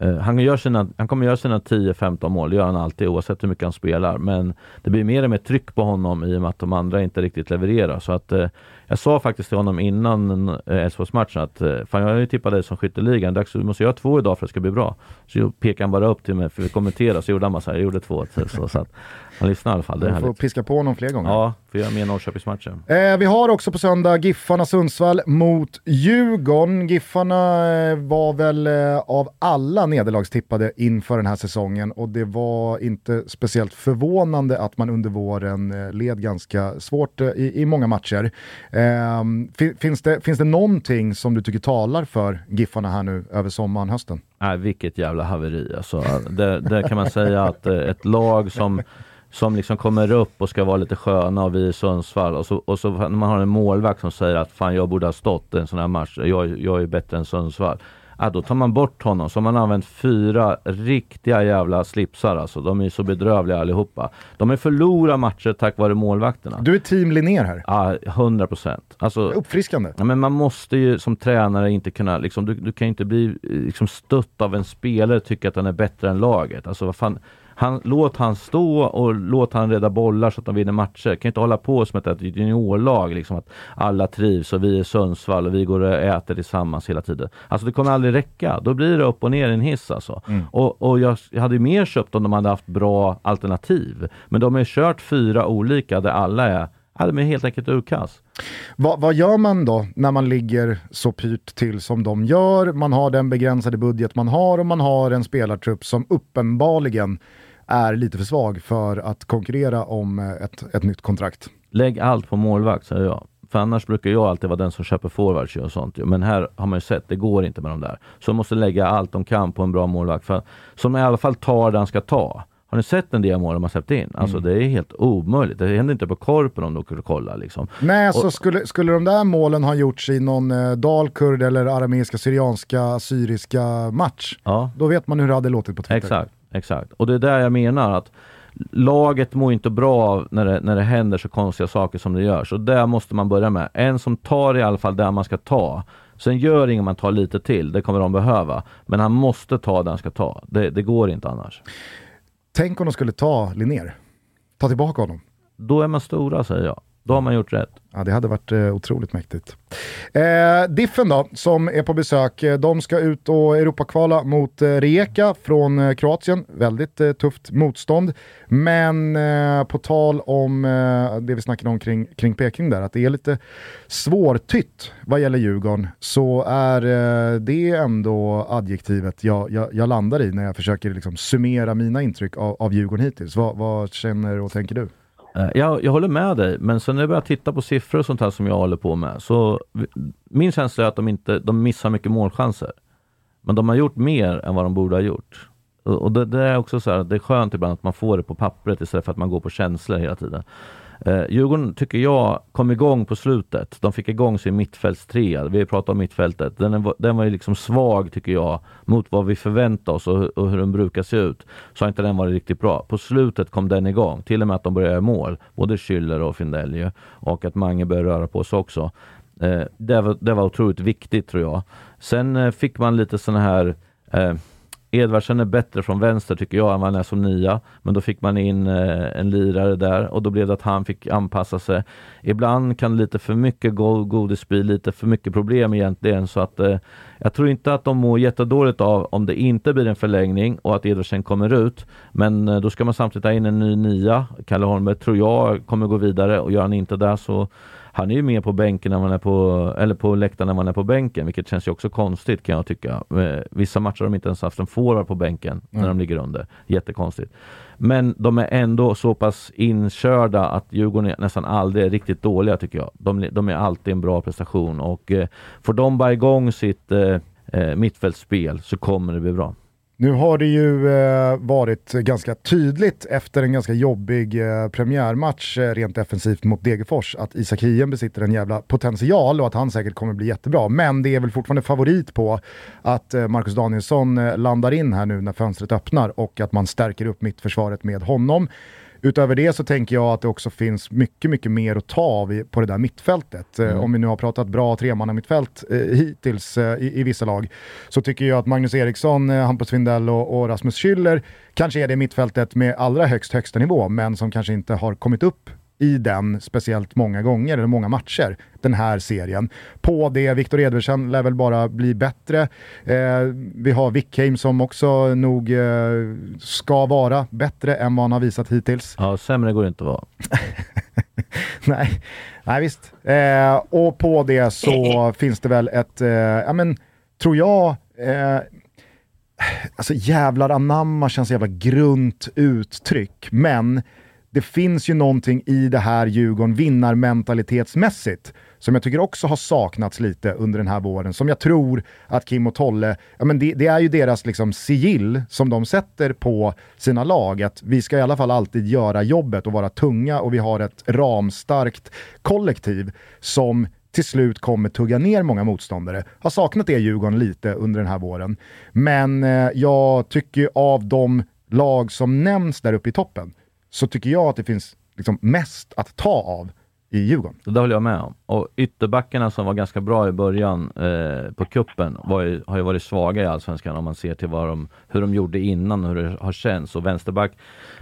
B: Eh, han, gör sina, han kommer göra sina 10-15 mål, det gör han alltid oavsett hur mycket han spelar. Men det blir mer och mer tryck på honom i och med att de andra inte riktigt levererar. Så att, eh, jag sa faktiskt till honom innan eh, Elfsborgsmatchen att eh, fan, jag har ju tippat dig som skytteligan, dags, du måste göra två idag för att det ska bli bra. Så pekade han bara upp till mig för att kommentera, så gjorde han bara så här, jag gjorde två. Så, så att, han lyssnar i alla fall, det är
A: Du får piska på honom fler gånger.
B: Ja, får göra mer Norrköpingsmatchen.
A: Eh, vi har också på söndag Giffarna Sundsvall mot Djurgården. Giffarna eh, var väl eh, av alla nederlagstippade inför den här säsongen och det var inte speciellt förvånande att man under våren eh, led ganska svårt eh, i, i många matcher. Eh, finns, det, finns det någonting som du tycker talar för Giffarna här nu över sommaren, hösten?
B: Nej, vilket jävla haveri alltså. Det kan man säga att ett lag som som liksom kommer upp och ska vara lite sköna och vi i Sundsvall och så, och så när man har en målvakt som säger att fan jag borde ha stått en sån här match, jag, jag är bättre än Sundsvall. Ja, då tar man bort honom. Så har man använt fyra riktiga jävla slipsar alltså. De är så bedrövliga allihopa. De är förlorat matcher tack vare målvakterna.
A: Du är team Linnér här.
B: Ja, 100 procent. Alltså,
A: Uppfriskande.
B: Ja, men man måste ju som tränare inte kunna, liksom, du, du kan inte bli liksom, stött av en spelare och tycka att den är bättre än laget. Alltså vad fan han, låt han stå och låt han rädda bollar så att de vinner matcher. Kan inte hålla på som ett juniorlag, liksom att alla trivs och vi är Sundsvall och vi går och äter tillsammans hela tiden. Alltså det kommer aldrig räcka. Då blir det upp och ner i en hiss alltså. Mm. Och, och jag, jag hade mer köpt om de hade haft bra alternativ. Men de har ju kört fyra olika där alla är Ja, de är helt enkelt urkass.
A: Vad, vad gör man då när man ligger så pyrt till som de gör? Man har den begränsade budget man har och man har en spelartrupp som uppenbarligen är lite för svag för att konkurrera om eh, ett, ett nytt kontrakt.
B: Lägg allt på målvakt, säger jag. För annars brukar jag alltid vara den som köper forwards och sånt. Men här har man ju sett, det går inte med de där. Så de måste lägga allt de kan på en bra målvakt. För, som i alla fall tar det han ska ta. Har ni sett en del mål de har släppt in? Alltså mm. det är helt omöjligt. Det händer inte på korpen om du och kollar. Liksom.
A: Nej, och, så skulle, skulle de där målen ha gjorts i någon eh, dalkurd eller arameiska, syrianska, syriska match, ja. då vet man hur det hade låtit på Twitter.
B: Exakt. Exakt, och det är där jag menar att laget mår inte bra när det, när det händer så konstiga saker som det gör. Så där måste man börja med. En som tar i alla fall där man ska ta. Sen gör inget man tar lite till, det kommer de behöva. Men han måste ta det han ska ta. Det, det går inte annars.
A: Tänk om de skulle ta Linnér. Ta tillbaka honom.
B: Då är man stora säger jag. Då har man gjort rätt.
A: Ja, det hade varit eh, otroligt mäktigt. Eh, Diffen då, som är på besök, eh, de ska ut och Europakvala mot eh, Rijeka från eh, Kroatien. Väldigt eh, tufft motstånd. Men eh, på tal om eh, det vi snackade om kring, kring Peking där, att det är lite svårtytt vad gäller Djurgården, så är eh, det ändå adjektivet jag, jag, jag, landar i när jag försöker liksom summera mina intryck av, av Djurgården hittills. Va, vad känner och tänker du?
B: Eh, jag, jag håller med dig, men sen när jag börjar titta på siffror och sånt här som jag håller på med, så min känsla är att de inte, de missar mycket målchanser. Men de har gjort mer än vad de borde ha gjort. Och det, det är också så här, det är skönt ibland att man får det på pappret istället för att man går på känslor hela tiden. Eh, Djurgården tycker jag kom igång på slutet. De fick igång sin mittfältstrea. Vi pratar om mittfältet. Den, den var ju liksom svag tycker jag mot vad vi förväntar oss och, och hur den brukar se ut. Så har inte den varit riktigt bra. På slutet kom den igång. Till och med att de började göra mål. Både Schüller och Findell. Och att Mange började röra på sig också. Eh, det, var, det var otroligt viktigt tror jag. Sen eh, fick man lite sådana här eh, Edvardsen är bättre från vänster tycker jag än vad han är som nia. Men då fick man in eh, en lirare där och då blev det att han fick anpassa sig. Ibland kan lite för mycket godis bli lite för mycket problem egentligen. Så att eh, jag tror inte att de mår jättedåligt av om det inte blir en förlängning och att Edvardsen kommer ut. Men eh, då ska man samtidigt ha in en ny nia. Kalle Holmberg tror jag kommer gå vidare och gör han inte det så han är ju med på bänken när man är på, eller på läktaren när man är på bänken, vilket känns ju också konstigt kan jag tycka. Eh, Vissa matcher har de inte ens haft en forward på bänken när de ligger under. Jättekonstigt. Men de är ändå så pass inkörda att Djurgården är nästan aldrig är riktigt dåliga tycker jag. De, de är alltid en bra prestation och eh, får de bara igång sitt eh, eh, mittfältsspel så kommer det bli bra.
A: Nu har det ju eh, varit ganska tydligt efter en ganska jobbig eh, premiärmatch eh, rent defensivt mot Degerfors att Isak Hien besitter en jävla potential och att han säkert kommer bli jättebra. Men det är väl fortfarande favorit på att eh, Marcus Danielsson eh, landar in här nu när fönstret öppnar och att man stärker upp mittförsvaret med honom. Utöver det så tänker jag att det också finns mycket, mycket mer att ta av på det där mittfältet. Eh, Om vi nu har pratat bra tremannamittfält eh, hittills eh, i, i vissa lag så tycker jag att Magnus Eriksson, eh, Hampus Findell och, och Rasmus Schüller kanske är det mittfältet med allra högst högsta nivå, men som kanske inte har kommit upp i den speciellt många gånger, eller många matcher, den här serien. På det, Viktor Edvardsen lär väl bara bli bättre. Eh, vi har Wickheim som också nog eh, ska vara bättre än vad han har visat hittills.
B: Ja, sämre går det inte att vara. *laughs*
A: Nej, nej visst. Eh, och på det så *clears throat* finns det väl ett, eh, ja men, tror jag, eh, alltså jävlar anamma känns jävla grunt uttryck, men det finns ju någonting i det här Djurgården vinnarmentalitetsmässigt som jag tycker också har saknats lite under den här våren, som jag tror att Kim och Tolle, ja men det, det är ju deras liksom sigill som de sätter på sina lag, att vi ska i alla fall alltid göra jobbet och vara tunga och vi har ett ramstarkt kollektiv som till slut kommer tugga ner många motståndare. Har saknat det Djurgården lite under den här våren. Men eh, jag tycker av de lag som nämns där uppe i toppen, så tycker jag att det finns liksom mest att ta av i Djurgården.
B: Det det håller jag med om. Och ytterbackarna som var ganska bra i början eh, på kuppen var ju, har ju varit svaga i Allsvenskan om man ser till vad de, hur de gjorde innan och hur det har känts. Och vänsterback,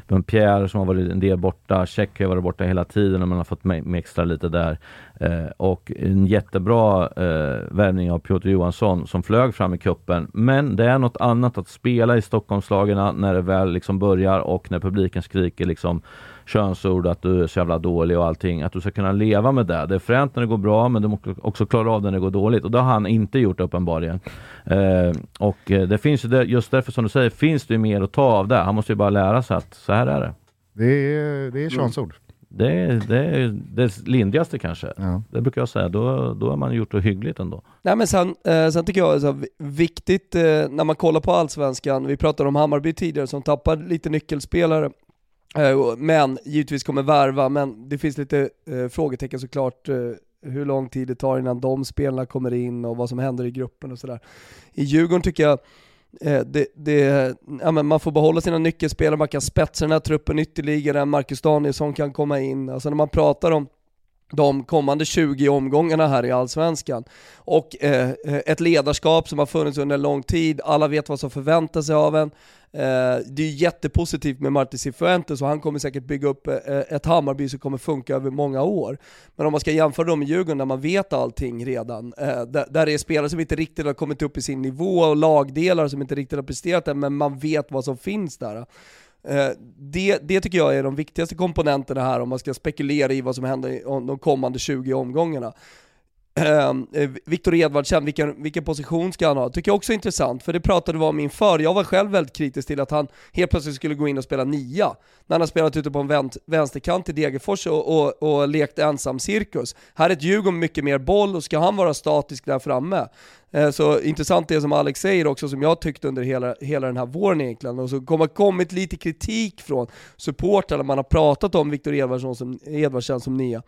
B: men Pierre som har varit en del borta, Check har ju varit borta hela tiden och man har fått me- lite där. Eh, och en jättebra eh, värvning av Piotr Johansson som flög fram i kuppen. Men det är något annat att spela i Stockholmslagen när det väl liksom börjar och när publiken skriker liksom könsord, att du är så jävla dålig och allting. Att du ska kunna leva med det. Det är fränt när det går bra, men du måste också klara av det när det går dåligt. Och det har han inte gjort uppenbarligen. Eh, och eh, det finns ju det, just därför som du säger, finns det ju mer att ta av det. Han måste ju bara lära sig att så här är det.
A: Det är, det är könsord.
B: Det är det, är det lindrigaste kanske.
A: Ja.
B: Det brukar jag säga. Då, då har man gjort det hyggligt ändå.
C: Nej men sen, eh, sen tycker jag så här, vi- viktigt eh, när man kollar på Allsvenskan, vi pratade om Hammarby tidigare som tappar lite nyckelspelare, Eh, men givetvis kommer värva, men det finns lite eh, frågetecken såklart, eh, hur lång tid det tar innan de spelarna kommer in och vad som händer i gruppen och sådär. I Djurgården tycker jag eh, det, det, ja, men man får behålla sina nyckelspelare, man kan spetsa den här truppen ytterligare, Marcus Danielsson kan komma in, alltså när man pratar om de kommande 20 omgångarna här i Allsvenskan. Och eh, eh, ett ledarskap som har funnits under en lång tid, alla vet vad som förväntas sig av en. Eh, det är jättepositivt med Martin Cifuentes och han kommer säkert bygga upp eh, ett Hammarby som kommer funka över många år. Men om man ska jämföra dem med Djurgården där man vet allting redan, eh, där, där det är spelare som inte riktigt har kommit upp i sin nivå och lagdelar som inte riktigt har presterat än, men man vet vad som finns där. Eh, det, det tycker jag är de viktigaste komponenterna här om man ska spekulera i vad som händer de kommande 20 omgångarna. Ehm, eh, Viktor Edvardsen, vilken, vilken position ska han ha? Tycker jag också är intressant, för det pratade vi om inför. Jag var själv väldigt kritisk till att han helt plötsligt skulle gå in och spela nia, när han har spelat ute på en vänt, vänsterkant i Degerfors och, och, och lekt ensam cirkus. Här är ett Djurgården mycket mer boll och ska han vara statisk där framme, eh, så intressant det som Alex säger också, som jag tyckte under hela, hela den här våren egentligen, och så har kommit lite kritik från supportrarna, man har pratat om Viktor Edvardsen som, Edvardsen som nia.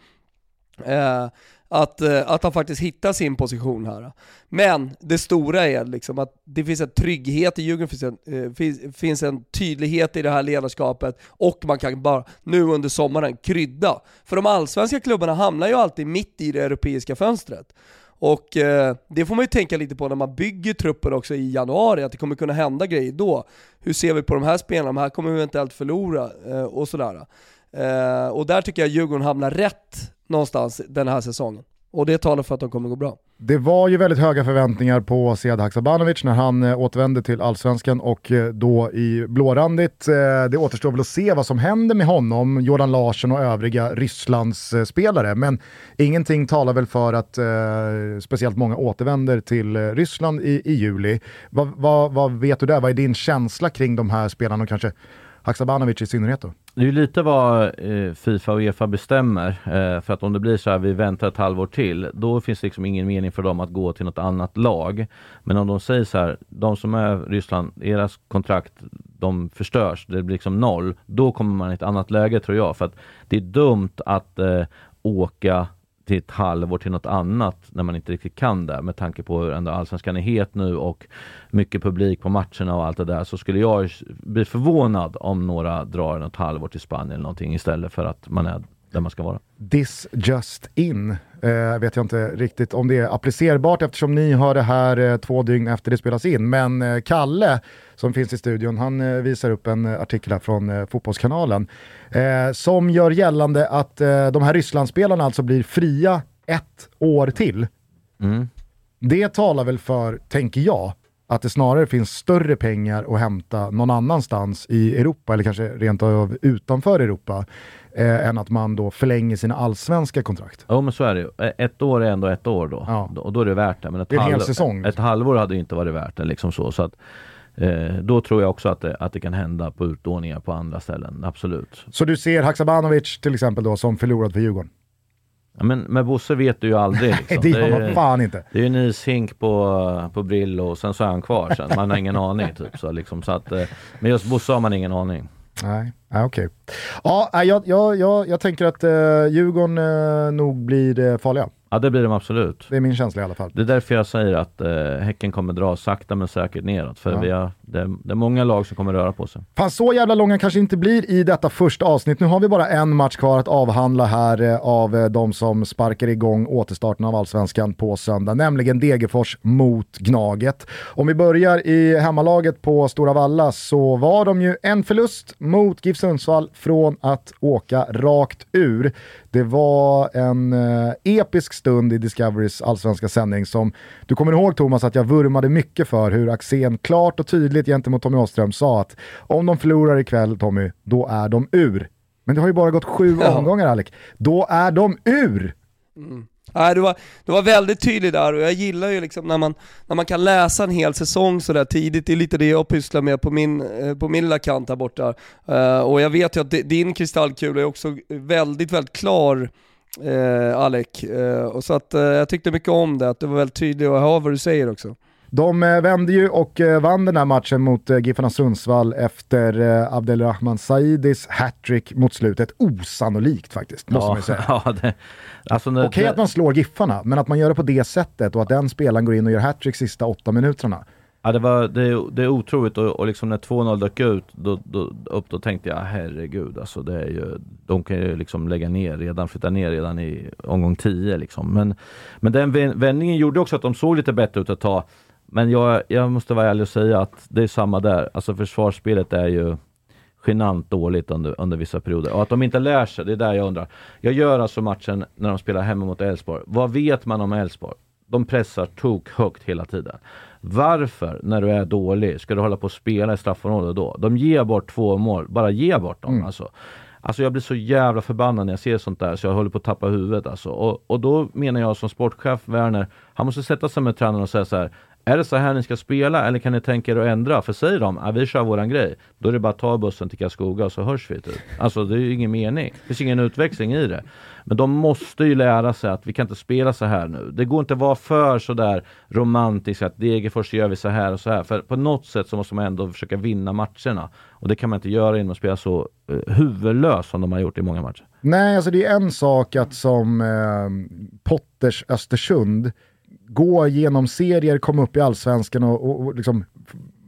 C: Eh, att, eh, att han faktiskt hittar sin position här. Men det stora är liksom att det finns en trygghet i Djurgården, finns en, eh, finns, finns en tydlighet i det här ledarskapet och man kan bara nu under sommaren krydda. För de allsvenska klubbarna hamnar ju alltid mitt i det europeiska fönstret. Och eh, det får man ju tänka lite på när man bygger truppen också i januari, att det kommer kunna hända grejer då. Hur ser vi på de här spelarna? De här kommer vi eventuellt förlora eh, och sådär. Eh, och där tycker jag Djurgården hamnar rätt någonstans den här säsongen. Och det talar för att de kommer gå bra.
A: Det var ju väldigt höga förväntningar på Sead Haksabanovic när han eh, återvände till allsvenskan och eh, då i blårandigt. Eh, det återstår väl att se vad som händer med honom, Jordan Larsson och övriga Rysslands spelare. Men ingenting talar väl för att eh, speciellt många återvänder till Ryssland i, i juli. Vad va, va vet du där? Vad är din känsla kring de här spelarna och kanske Haksabanovic i synnerhet då?
B: Det är ju lite vad eh, Fifa och Uefa bestämmer. Eh, för att om det blir så här, vi väntar ett halvår till, då finns det liksom ingen mening för dem att gå till något annat lag. Men om de säger så här, de som är Ryssland, deras kontrakt, de förstörs, det blir liksom noll. Då kommer man i ett annat läge tror jag. För att det är dumt att eh, åka till ett halvår till något annat när man inte riktigt kan det. Med tanke på hur ändå allsvenskan är het nu och mycket publik på matcherna och allt det där så skulle jag bli förvånad om några drar något halvår till Spanien eller någonting istället för att man är där man ska vara.
A: This just in. Eh, vet jag inte riktigt om det är applicerbart eftersom ni hör det här eh, två dygn efter det spelas in. Men eh, Kalle som finns i studion, han eh, visar upp en eh, artikel här från eh, Fotbollskanalen som gör gällande att de här Rysslandsspelarna alltså blir fria ett år till.
B: Mm.
A: Det talar väl för, tänker jag, att det snarare finns större pengar att hämta någon annanstans i Europa, eller kanske rent av utanför Europa, eh, än att man då förlänger sina allsvenska kontrakt.
B: Ja men så är det ju. Ett år är ändå ett år då.
A: Ja.
B: Och då är det värt det. Men ett,
A: Det är en hel
B: halv-
A: säsong.
B: ett halvår hade inte varit värt det. Liksom så. Så att, eh, då tror jag också att det, att det kan hända på utlåningar på andra ställen. Absolut.
A: Så du ser Haksabanovic till exempel då som förlorad för Djurgården?
B: Ja, men med Bosse vet du ju aldrig. *laughs* Liksom.
A: det gör
B: är-
A: man fan inte.
B: Det är ju en ishink på, på Brillo och sen så är han kvar sen. Man har ingen aning. Typ, så liksom, så att, eh, men just Bosse har man ingen aning.
A: Nej, ah, okej. Okay. Ja, ah, jag, jag, jag, jag tänker att eh, Djurgården eh, nog blir eh, farliga.
B: Ja det blir de absolut.
A: Det är min känsla i alla fall.
B: Det är därför jag säger att eh, Häcken kommer dra sakta men säkert neråt. För
A: Ja.
B: vi har, det, det är många lag som kommer röra på sig.
A: Fan, så jävla långa kanske inte blir i detta första avsnitt. Nu har vi bara en match kvar att avhandla här eh, av eh, de som sparkar igång återstarten av Allsvenskan på söndag, nämligen Degerfors mot Gnaget. Om vi börjar i hemmalaget på Stora Valla så var de ju en förlust mot GIF Sundsvall från att åka rakt ur. Det var en eh, episk stund i Discoverys allsvenska sändning som du kommer ihåg Thomas att jag vurmade mycket för hur Axén klart och tydligt gentemot Tommy Åström sa att om de förlorar ikväll Tommy, då är de ur. Men det har ju bara gått sju
C: Ja.
A: omgångar Alec. Då är de ur!
C: Nej, du, var, du var väldigt tydlig där och jag gillar ju liksom när man, när man kan läsa en hel säsong sådär tidigt, det är lite det jag pysslar med på min, eh, på min lilla kant här borta. Eh, och jag vet ju att di- din kristallkula är också väldigt, väldigt klar eh, Alec. Eh, och så att eh, jag tyckte mycket om det, att du var väldigt tydlig och jag hör vad du säger också.
A: De eh, vände ju och eh, vann den här matchen mot eh, Giffarna Sundsvall efter Abdelrahman Saidis hattrick mot slutet. Osannolikt faktiskt, måste man ju säga. *laughs*
B: ja, det, alltså
A: Okej att man slår Giffarna, men att man gör det på det sättet och att den spelaren går in och gör hattrick sista åtta minuterna.
B: Ja, det, var, det, är- det är otroligt och, och liksom när 2-0 dök ut då, då, upp, då tänkte jag herregud alltså det är ju, de kan ju liksom lägga ner redan, flytta ner redan i omgång 10 liksom. Men, men den vändningen gjorde också att de såg lite bättre ut ett tag. Men jag, jag måste vara ärlig och säga att det är samma där. Alltså försvarsspelet är ju genant dåligt under, under vissa perioder. Och att de inte lär sig, det är där jag undrar. Jag gör alltså matchen när de spelar hemma mot Elfsborg. Vad vet man om Elfsborg? De pressar tok högt hela tiden. Varför, när du är dålig, ska du hålla på och spela i straffområdet då? De ger bort två mål, bara ge bort dem. Alltså. Alltså jag blir så jävla förbannad när jag ser sånt där så jag håller på att tappa huvudet alltså. Och, och då menar jag som sportchef Werner, han måste sätta sig med tränaren och säga så här. Är det så här ni ska spela eller kan ni tänka er att ändra? För säger de att vi kör våran grej, då är det bara att ta bussen till Karlskoga och så hörs vi. Typ. Alltså det är ju ingen mening. Det finns ingen utväxling i det. Men de måste ju lära sig att vi kan inte spela så här nu. Det går inte att vara för sådär romantisk att Degerfors gör vi så här och så här. För på något sätt så måste man ändå försöka vinna matcherna. Och det kan man inte göra genom att spela så eh, huvudlös huvudlöst som de har gjort i många matcher.
A: Nej, alltså det är en sak att som eh, Potters Östersund gå genom serier, komma upp i allsvenskan och, och, och liksom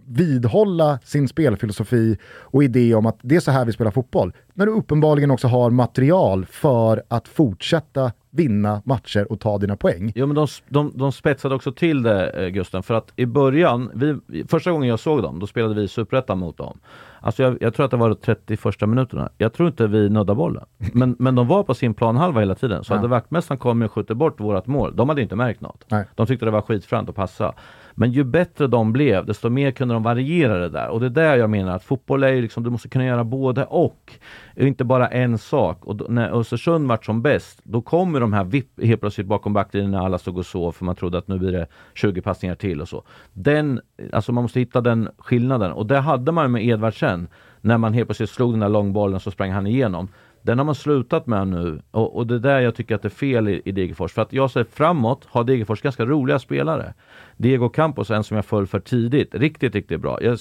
A: vidhålla sin spelfilosofi och idé om att det är så här vi spelar fotboll. När du uppenbarligen också har material för att fortsätta vinna matcher och ta dina poäng.
B: Jo men de, de, de spetsade också till det eh, Gusten, för att i början, vi, första gången jag såg dem, då spelade vi Superettan mot dem. Alltså jag, jag, tror att det var de 31 minuterna. Jag tror inte vi nuddade bollen. Men, *laughs* men de var på sin planhalva hela tiden. Så ja. hade vaktmästaren kommit och skjutit bort vårt mål, de hade inte märkt något. Nej. De tyckte det var skitfränt att passa. Men ju bättre de blev, desto mer kunde de variera det där. Och det är där jag menar att fotboll är ju liksom, du måste kunna göra både och. Inte bara en sak. Och då, när Östersund vart som bäst, då kommer de här vipp helt plötsligt bakom backlinjen när alla stod och sov för man trodde att nu blir det 20 passningar till och så. Den, alltså man måste hitta den skillnaden. Och det hade man med Edvardsen. När man helt plötsligt slog den där långbollen så sprang han igenom. Den har man slutat med nu och, och det är där jag tycker att det är fel i, i Degerfors. För att jag ser framåt har Degerfors ganska roliga spelare. Diego Campos är en som jag föll för tidigt. Riktigt, riktigt bra. Jag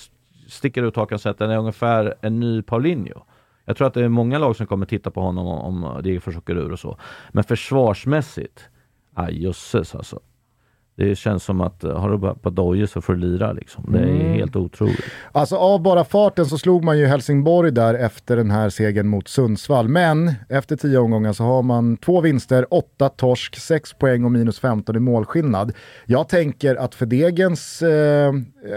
B: sticker ut hakan och säger att den är ungefär en ny Paulinho. Jag tror att det är många lag som kommer titta på honom om, om Degerfors åker ur och så. Men försvarsmässigt, aj jösses alltså. Det känns som att har du bara på dojor så får du lira liksom. Det är mm. helt otroligt.
A: Alltså av bara farten så slog man ju Helsingborg där efter den här segern mot Sundsvall. Men efter tio omgångar så har man två vinster, åtta torsk, sex poäng och minus 15 i målskillnad. Jag tänker att för Degens, eh,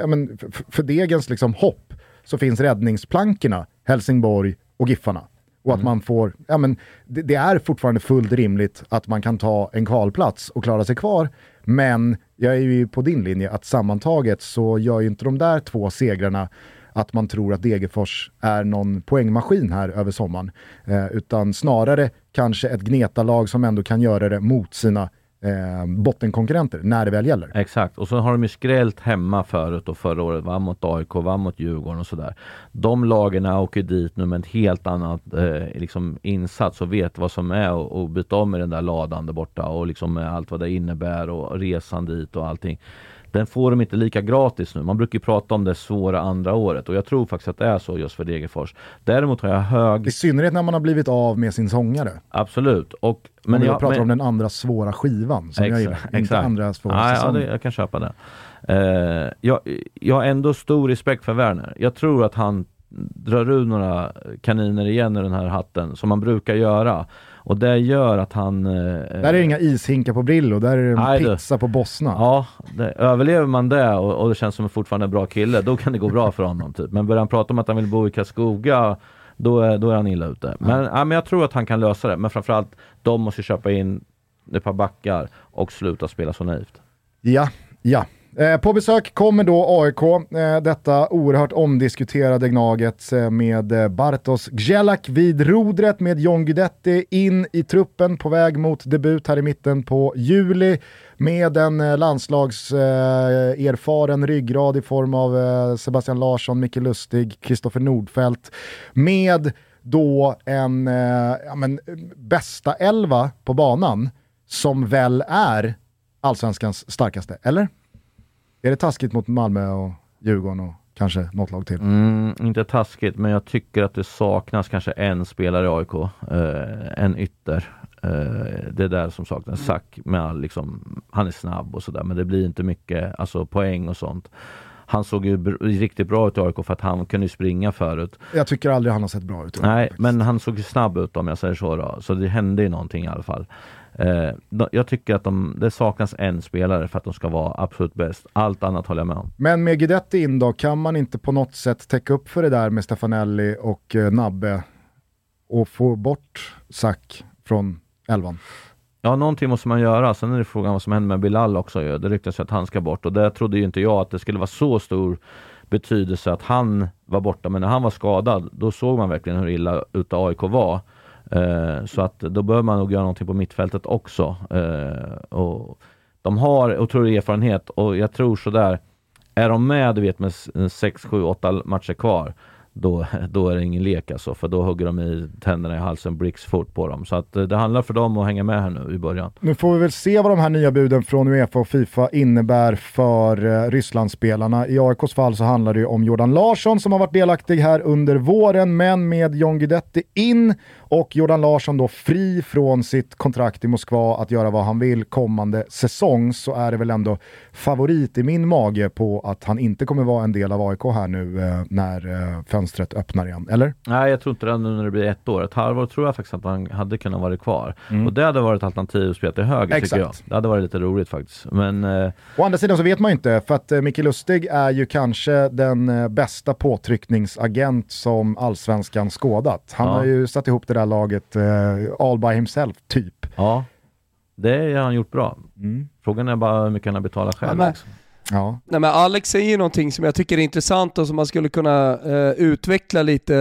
A: men, för Degens liksom hopp så finns räddningsplankorna Helsingborg och Giffarna. Och att mm. man får, ja men det, det, är fortfarande fullt rimligt att man kan ta en kvalplats och klara sig kvar. Men jag är ju på din linje att sammantaget så gör ju inte de där två segrarna att man tror att Degerfors är någon poängmaskin här över sommaren. Eh, utan snarare kanske ett gnetalag som ändå kan göra det mot sina eh, bottenkonkurrenter när det väl gäller.
B: Exakt, och så har de ju skrällt hemma förut och förra året, vann mot AIK, vann mot Djurgården och sådär. De lagen åker dit nu med en helt annan eh, liksom insats och vet vad som är att byta om i den där ladan där borta och liksom allt vad det innebär och resan dit och allting den får de inte lika gratis nu. Man brukar ju prata om det svåra andra året och jag tror faktiskt att det är så just för Degerfors. Däremot har jag hög...
A: I synnerhet när man har blivit av med sin sångare.
B: Absolut. Och,
A: men jag, jag pratar men... om den andra svåra skivan som exakt, jag gillar, inte exakt. andra svåra
B: ah, ja, det, Jag kan köpa det. Uh, jag, jag har ändå stor respekt för Werner. Jag tror att han drar ur några kaniner igen i den här hatten som man brukar göra. Och det gör att han... Eh,
A: där är inga ishinkar på Brillo, där är det en nej, pizza på Bosna.
B: Ja, det, överlever man det och, och det känns som fortfarande en bra kille, då kan det gå bra för honom. Typ. Men börjar han prata om att han vill bo i Karlskoga, då är, då är han illa ute. Men, ja, men jag tror att han kan lösa det. Men framförallt, de måste köpa in ett par backar och sluta spela så naivt.
A: Ja, ja. Eh, på besök kommer då AIK, eh, detta oerhört omdiskuterade Gnaget eh, med Bartos Gjelak vid rodret med John Guidetti in i truppen på väg mot debut här i mitten på juli med en landslagserfaren ryggrad i form av Sebastian Larsson, Micke Lustig, Kristoffer Nordfeldt med då en ja, men, bästa elva på banan som väl är allsvenskans starkaste, eller? Är det taskigt mot Malmö och Djurgården och kanske något lag till?
B: Mm, inte taskigt, men jag tycker att det saknas kanske en spelare i AIK. Eh, en ytter. Eh, det är där som saknas. Sack med all, liksom, han är snabb och sådär, men det blir inte mycket alltså, poäng och sånt. Han såg ju riktigt bra ut i AIK för att han kunde springa förut.
A: Jag tycker aldrig han har sett bra ut.
B: Nej, men han såg snabb ut om jag säger så. Då. Så det hände ju någonting i alla fall. Eh, jag tycker att de, det saknas en spelare för att de ska vara absolut bäst. Allt annat håller jag med om.
A: Men med Guidetti in då, kan man inte på något sätt täcka upp för det där med Stefanelli och eh, Nabbe och få bort Sack från elvan?
B: Ja, någonting måste man göra. Sen är det frågan vad som händer med Bilal också. Det ryktas att han ska bort och det trodde ju inte jag att det skulle vara så stor betydelse att han var borta, men när han var skadad, då såg man verkligen hur illa ute AIK var. Eh, så att då bör man nog göra någonting på mittfältet också. Eh, och de har otrolig erfarenhet och jag tror sådär, är de med du vet med 6, 7, 8 matcher kvar, då, då är det ingen lek alltså, för då hugger de i tänderna i halsen blixtfort på dem. Så att eh, det handlar för dem att hänga med här nu i början.
A: Nu får vi väl se vad de här nya buden från Uefa och Fifa innebär för eh, Rysslandsspelarna. I AIKs fall så handlar det ju om Jordan Larsson som har varit delaktig här under våren, men med John Guidetti in och Jordan Larsson då fri från sitt kontrakt i Moskva att göra vad han vill kommande säsong så är det väl ändå favorit i min mage på att han inte kommer vara en del av AIK här nu eh, när eh, fönstret öppnar igen, eller?
B: Nej, jag tror inte det nu när det blir ett år. Ett halvår tror jag faktiskt att han hade kunnat vara kvar.
A: Mm.
B: Och det hade varit alternativ att spela till höger
A: Exakt.
B: tycker jag. Det hade varit lite roligt faktiskt. Men eh,
A: Å andra sidan så vet man ju inte, för att eh, Micke Lustig är ju kanske den eh, bästa påtryckningsagent som allsvenskan skådat. Han
B: Ja.
A: har ju satt ihop det där laget eh, all by himself, typ.
B: ja, det har han gjort bra.
A: Mm.
B: Frågan är bara hur mycket han har betalat själv.
C: men-
B: liksom.
A: Ja.
C: Nej men Alex säger någonting som jag tycker är intressant och som man skulle kunna eh, utveckla lite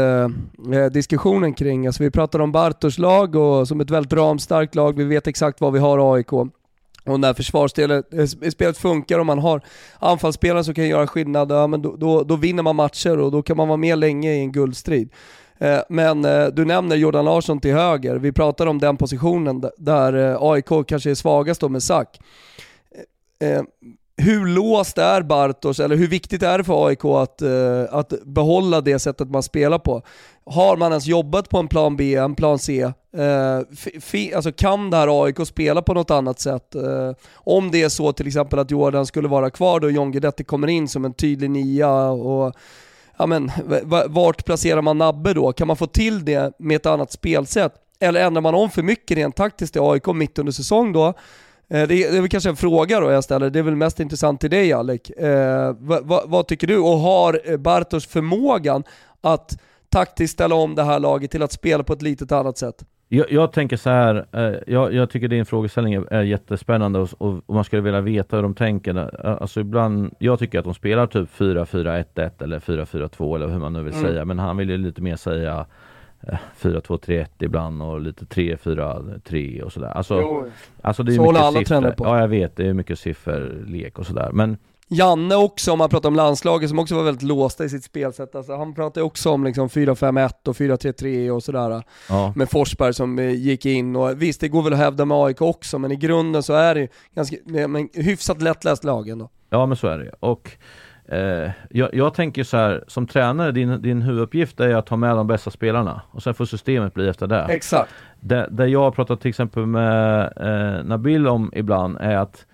C: eh, diskussionen kring. Alltså vi pratar om Bartos lag och som ett väldigt ramstarkt lag, vi vet exakt vad vi har AIK. Och när försvarsspelet eh, spelet funkar och man har anfallsspelare som kan göra skillnad, ja, men då, då, då vinner man matcher och då kan man vara med länge i en guldstrid. Eh, men eh, du nämner Jordan Larsson till höger, vi pratar om den positionen där eh, AIK kanske är svagast då med Sack. Hur låst är Bartos, eller hur viktigt är det för AIK att, att behålla det sättet man spelar på? Har man ens jobbat på en plan B, en plan C? Alltså kan det här AIK spela på något annat sätt? Om det är så till exempel att Jordan skulle vara kvar då John Guidetti kommer in som en tydlig nia och ja men, vart placerar man Nabbe då? Kan man få till det med ett annat spelsätt? Eller ändrar man om för mycket rent taktiskt i AIK mitt under säsong då? Eh, det är, det är väl kanske en fråga då jag ställer, det är väl mest intressant till dig Alec. Eh, vad, vad, vad tycker du? Och har eh, Bartos förmågan att taktiskt ställa om det här laget till att spela på ett litet annat sätt?
B: Jag, jag tänker så här, eh, jag, jag tycker din frågeställning är, är jättespännande och, och, och man skulle vilja veta hur de tänker. Eh, Alltså ibland, jag tycker att de spelar typ 4-4-1-1 eller 4-4-2 eller hur man nu vill
C: Mm.
B: säga, men han vill ju lite mer säga eh, 4-2-3-1 ibland och lite 3-4-3 och sådär. Alltså, alltså det är
C: Så
B: mycket
C: håller alla
B: siffror.
C: på.
B: Ja jag vet, det är mycket sifferlek och sådär. Men
C: Janne också, om man pratar om landslaget, som också var väldigt låsta i sitt spelsätt. Alltså, han pratar ju också om liksom 4-5-1 och 4-3-3 och sådär.
B: ja,
C: Med Forsberg som eh, gick in och visst, det går väl att hävda med AIK också, men i grunden så är det ju ganska, men, hyfsat lättläst lag ändå.
B: Ja men så är det och eh, jag, jag tänker så här, som tränare, din, din huvuduppgift är att ta med de bästa spelarna och sen får systemet bli efter det.
C: Exakt.
B: Det, det jag har pratat till exempel med eh, Nabil om ibland är att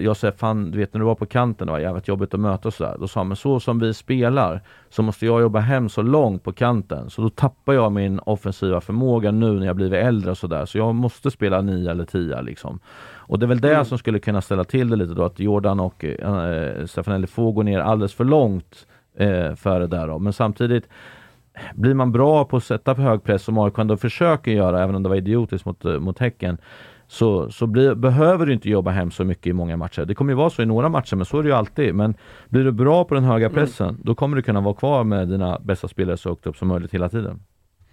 B: jag säger fan, du vet när du var på kanten, det var jävligt jobbigt att möta och sådär. Då sa han, men så som vi spelar så måste jag jobba hem så långt på kanten. Så då tappar jag min offensiva förmåga nu när jag blivit äldre och sådär. Så jag måste spela 9 eller 10 liksom. Och det är väl det som skulle kunna ställa till det lite då, att Jordan och eh, Stefanelli får gå ner alldeles för långt eh, för det där då. Men samtidigt blir man bra på att sätta på hög press som AIK ändå försöker göra, även om det var idiotiskt mot, eh, mot Häcken, så, så blir, behöver du inte jobba hem så mycket i många matcher. Det kommer ju vara så i några matcher, men så är det ju alltid. Men blir du bra på den höga pressen, då kommer du kunna vara kvar med dina bästa spelare så högt upp som möjligt hela tiden.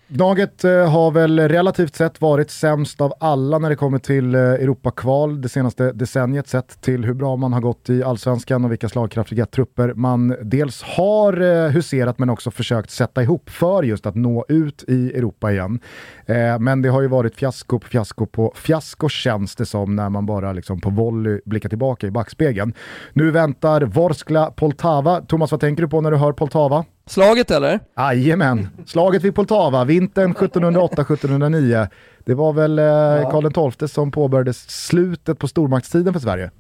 A: Gnaget eh, har väl relativt sett varit sämst av alla när det kommer till eh, Europakval det senaste decenniet sett till hur bra man har gått i allsvenskan och vilka slagkraftiga trupper man dels har eh, huserat men också försökt sätta ihop för just att nå ut i Europa igen. Men det har ju varit fiasko på fiasko på fiasko känns det som när man bara liksom på volley blickar tillbaka i backspegeln. Nu väntar Vorskla Poltava. Thomas, vad tänker du på när du hör Poltava?
C: Slaget eller?
A: Jajamän, slaget vid Poltava, vintern 1708-1709. Det var väl eh, Karl XII som påbörjade slutet på stormaktstiden för Sverige.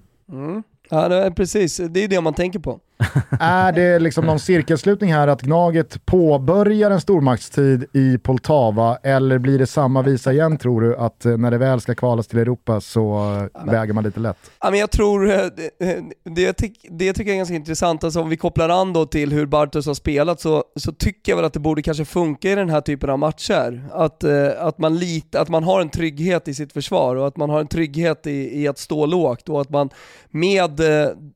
C: Ja, det är precis. Det är det man tänker på. *laughs*
A: Är det liksom någon cirkelslutning här att Gnaget påbörjar en stormaktstid i Poltava eller blir det samma visa igen tror du att eh, när det väl ska kvalas till Europa så eh, väger man lite lätt?
C: Ja, men jag tror, eh, det, det, det tycker jag är ganska intressant, alltså om vi kopplar an då till hur Bartos har spelat så, så tycker jag väl att det borde kanske funka i den här typen av matcher. Att, att, man lit, att man har en trygghet i sitt försvar och att man har en trygghet i, i att stå lågt och att man med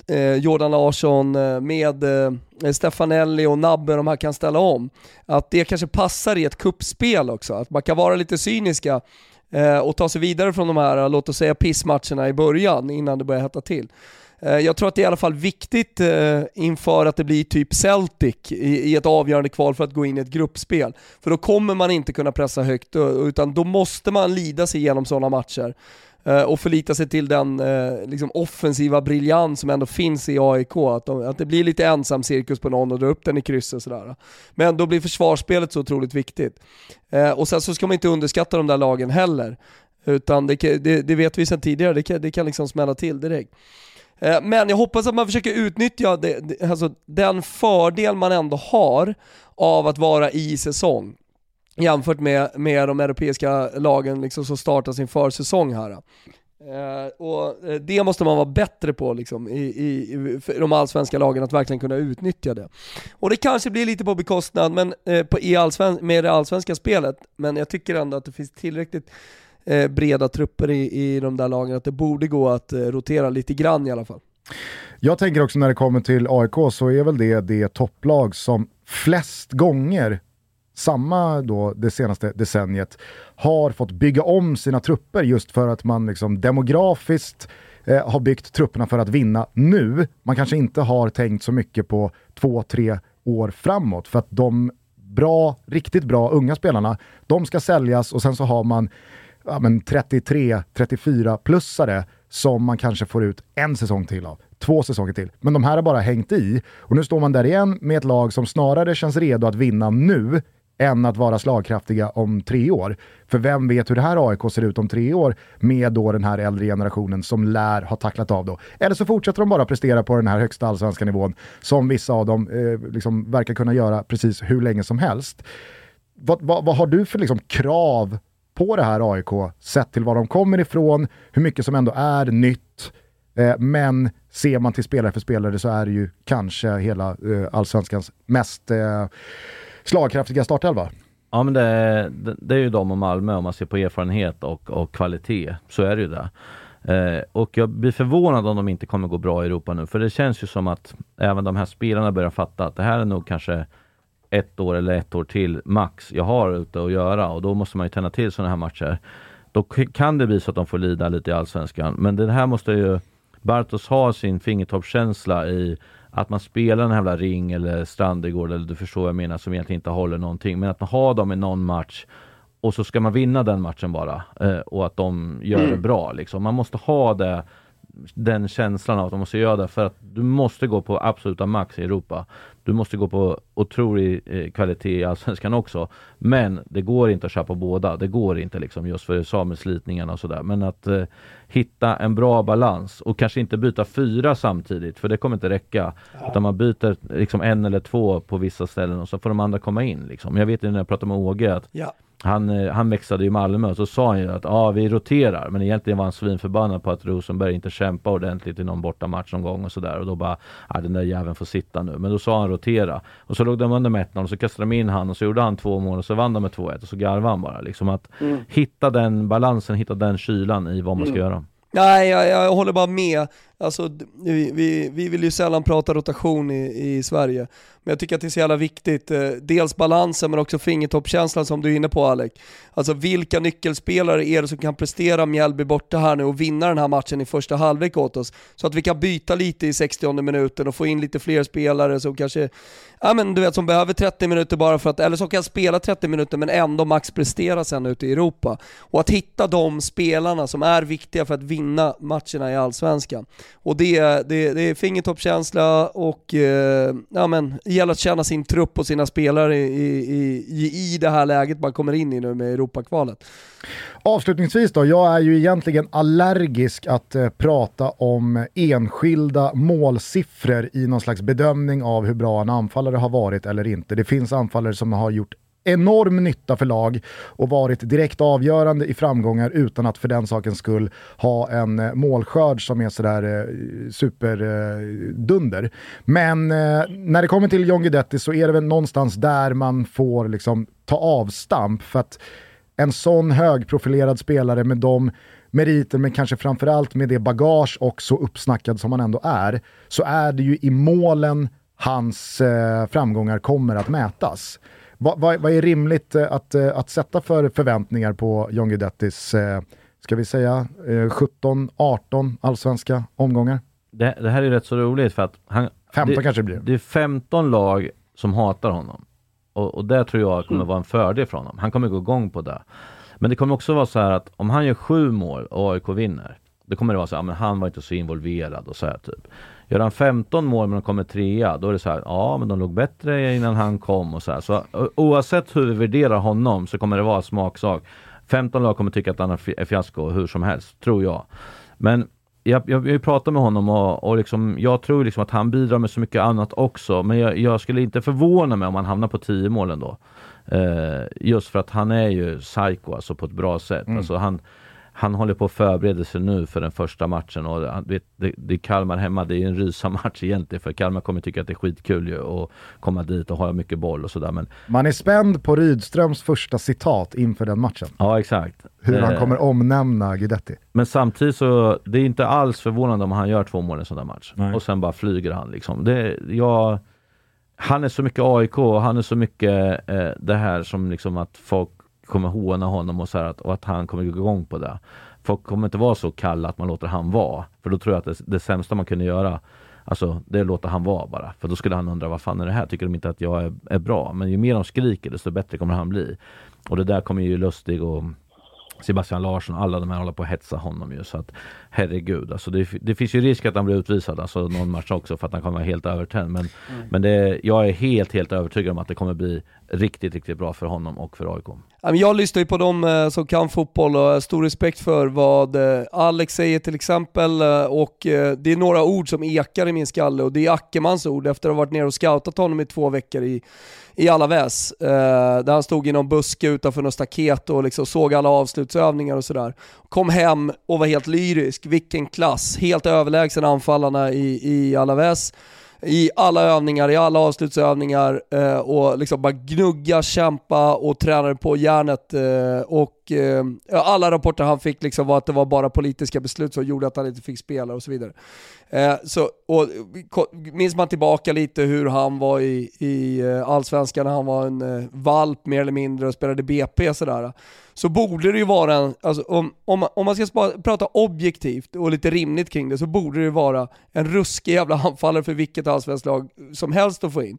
C: eh, Jordan Larsson, Eh, med eh, Stefanelli och Nabbe de här kan ställa om, att det kanske passar i ett kuppspel också. Att man kan vara lite cyniska eh, och ta sig vidare från de här, låt oss säga pissmatcherna i början innan det börjar hetta till. Jag tror att det är i alla fall viktigt inför att det blir typ Celtic i, ett avgörande kval för att gå in i ett gruppspel. För då kommer man inte kunna pressa högt, utan då måste man lida sig igenom sådana matcher Eh, och förlita sig till den eh, liksom offensiva briljans som ändå finns i AIK. Att, de, att det blir lite ensam cirkus på någon och dra upp den i krysset sådär. Men då blir försvarsspelet så otroligt viktigt. Eh, och sen så ska man inte underskatta de där lagen heller. Utan det, det, det vet vi sedan tidigare, det kan, det kan liksom smälla till direkt. Men jag hoppas att man försöker utnyttja det, alltså den fördel man ändå har av att vara i säsong jämfört med, med de europeiska lagen liksom som startar sin försäsong här. Uh, och uh, det måste man vara bättre på liksom, i, i, de allsvenska lagen, att verkligen kunna utnyttja det. Och det kanske blir lite på bekostnad men, uh, på, i allsven med det allsvenska spelet, men jag tycker ändå att det finns tillräckligt eh, breda trupper i, i de där lagen, att det borde gå att eh, rotera lite grann i alla fall.
A: Jag tänker också när det kommer till AIK så är väl det det topplag som flest gånger, samma då det senaste decenniet, har fått bygga om sina trupper just för att man liksom demografiskt eh, har byggt trupperna för att vinna nu. Man kanske inte har tänkt så mycket på två, tre år framåt för att de bra, riktigt bra unga spelarna, de ska säljas och sen så har man ja, 33-34-plussare som man kanske får ut en säsong till av. Två säsonger till. Men de här har bara hängt i. Och nu står man där igen med ett lag som snarare känns redo att vinna nu än att vara slagkraftiga om tre år. För vem vet hur det här AIK ser ut om tre år med då den här äldre generationen som lär ha tacklat av då. Eller så fortsätter de bara prestera på den här högsta allsvenska nivån som vissa av dem eh, liksom verkar kunna göra precis hur länge som helst. Vad, vad, vad har du för liksom krav på det här AIK, sett till var de kommer ifrån, hur mycket som ändå är nytt. Eh, men ser man till spelare för spelare så är det ju kanske hela eh, allsvenskans mest eh, slagkraftiga startelva.
B: Ja men det, det, det, är ju de och Malmö om man ser på erfarenhet och, och kvalitet. Så är det ju det. Eh, och jag blir förvånad om de inte kommer gå bra i Europa nu. För det känns ju som att även de här spelarna börjar fatta att det här är nog kanske ett år eller ett år till max jag har ute att göra och då måste man ju tända till sådana här matcher. Då kan det bli så att de får lida lite i Allsvenskan. Men det här måste ju Bartos ha sin fingertoppskänsla i att man spelar en jävla ring eller Strandegård eller du förstår vad jag menar som egentligen inte håller någonting. Men att man har dem i någon match och så ska man vinna den matchen bara eh, och att de gör mm. det bra. Liksom. Man måste ha det den känslan av att de måste göra det för att du måste gå på absoluta max i Europa. Du måste gå på otrolig eh, kvalitet i Allsvenskan också. Men det går inte att köra på båda. Det går inte liksom just för sameslitningarna och sådär. Men att eh, hitta en bra balans och kanske inte byta fyra samtidigt för det kommer inte räcka. Ja. Utan man byter liksom en eller två på vissa ställen och så får de andra komma in. Liksom. Jag vet ju när jag pratade med Åge att
C: ja
B: han, eh, han växlade i Malmö och så sa han ju att ja, vi roterar. Men egentligen var han svinförbannad på att Rosenberg inte kämpade ordentligt i någon bortamatch någon gång och sådär. Och då bara, ja den där jäveln får sitta nu. Men då sa han rotera. Och så låg de under med 1 och så kastade de in han och så gjorde han två mål och så vann de med 2-1 och så garvade han bara. Liksom att mm. hitta den balansen, hitta den kylan i vad man ska mm. göra.
C: Nej, jag, jag håller bara med. Alltså, vi, vi, vi vill ju sällan prata rotation i, i Sverige, men jag tycker att det är så jävla viktigt. Eh, dels balansen men också fingertoppkänslan som du är inne på Alec. Alltså vilka nyckelspelare är det som kan prestera Mjällby borta här nu och vinna den här matchen i första halvlek åt oss? Så att vi kan byta lite i 60 minuten och få in lite fler spelare som kanske, ja men du vet som behöver 30 minuter bara för att, eller som kan spela 30 minuter men ändå max prestera sen ute i Europa. Och att hitta de spelarna som är viktiga för att vinna matcherna i Allsvenskan. Och det, det, det är fingertoppkänsla och eh, ja men gäller att känna sin trupp och sina spelare i, i, i det här läget man kommer in i nu med Europakvalet.
A: Avslutningsvis då, jag är ju egentligen allergisk att eh, prata om enskilda målsiffror i någon slags bedömning av hur bra en anfallare har varit eller inte. Det finns anfallare som har gjort enorm nytta för lag och varit direkt avgörande i framgångar utan att för den sakens skull ha en eh, målskörd som är sådär eh, superdunder. Eh, men när det kommer till John Guidetti så är det väl någonstans där man får liksom ta avstamp för att en sån högprofilerad spelare med de meriter, men kanske framförallt med det bagage och så uppsnackad som han ändå är, så är det ju i målen hans eh, framgångar kommer att mätas. Va, va, vad är rimligt eh, att, eh, att sätta för förväntningar på John Guidettis, eh, ska vi säga, eh, 17, 18 allsvenska omgångar?
B: Det, det här är rätt så roligt för att han,
A: 15
B: det,
A: kanske det blir.
B: Det är 15 lag som hatar honom. Och, och det tror jag kommer vara en fördel för honom. Han kommer gå igång på det. Men det kommer också vara så här att om han gör sju mål och AIK vinner, då kommer det vara så här, men han var inte så involverad och så här typ. Gör han 15 mål men de kommer trea, då är det så här, ja men de låg bättre innan han kom och så här. Så oavsett hur vi värderar honom så kommer det vara smaksak. 15 lag kommer tycka att han är fiasko hur som helst, tror jag. Men jag, jag, jag pratar med honom och, och liksom, jag tror liksom att han bidrar med så mycket annat också. Men jag, jag skulle inte förvåna mig om han hamnar på 10 mål ändå. Eh, just för att han är ju psycho alltså på ett bra sätt.
A: Mm.
B: Alltså han, han håller på att förbereda sig nu för den första matchen och det, det är Kalmar hemma, det är en rysa-match *laughs* egentligen för Kalmar kommer tycka att det är skitkul ju att komma dit och ha mycket boll och sådär men
A: Man är spänd på Rydströms första citat inför den matchen.
B: ja exakt.
A: Hur han
B: Eh,
A: kommer omnämna Guidetti.
B: Men samtidigt så, det är inte alls förvånande om han gör två mål i en sån där match.
K: Nej.
B: Och sen bara flyger han liksom. Det, jag, han är så mycket AIK och han är så mycket eh, det här som liksom att folk kommer håna honom och, så här att, och att han kommer gå igång på det. Folk kommer inte vara så kalla att man låter han vara. För då tror jag att det, det sämsta man kunde göra Alltså det är att låta han vara bara. För då skulle han undra vad fan är det här? Tycker de inte att jag är, är bra? Men ju mer de skriker desto bättre kommer han bli. Och det där kommer ju Lustig och Sebastian Larsson, alla de här håller på att hetsa honom ju. Så att herregud, alltså det, det finns ju risk att han blir utvisad alltså någon match också för att han kommer vara helt övertänd. Men, men det, jag är helt, helt övertygad om att det kommer bli riktigt, riktigt bra för honom och för AIK.
C: Jag lyssnar ju på dem eh, som kan fotboll och har stor respekt för vad eh, Alex säger till exempel eh, och eh, det är några ord som ekar i min skalle och det är Ackemans ord efter att ha varit nere och scoutat honom i två veckor i, i Alaves. Eh, där han stod i någon buske utanför något staket och liksom såg alla avslutsövningar och sådär. Kom hem och var helt lyrisk, vilken klass, helt överlägsen anfallarna i, i Alaves i alla övningar, i alla avslutsövningar eh, och liksom bara gnugga, kämpa och tränade på järnet. Eh, och eh, alla rapporter han fick liksom var att det var bara politiska beslut som gjorde att han inte fick spela och så vidare. Eh, så, och, minns man tillbaka lite hur han var i, i eh, Allsvenskan när han var en eh, valp mer eller mindre och spelade BP sådär. Så borde det ju vara en, alltså, om, om, man- om man ska prata objektivt och lite rimligt kring det så borde det ju vara en ruskig jävla anfallare för vilket allsvenskt lag som helst att få in.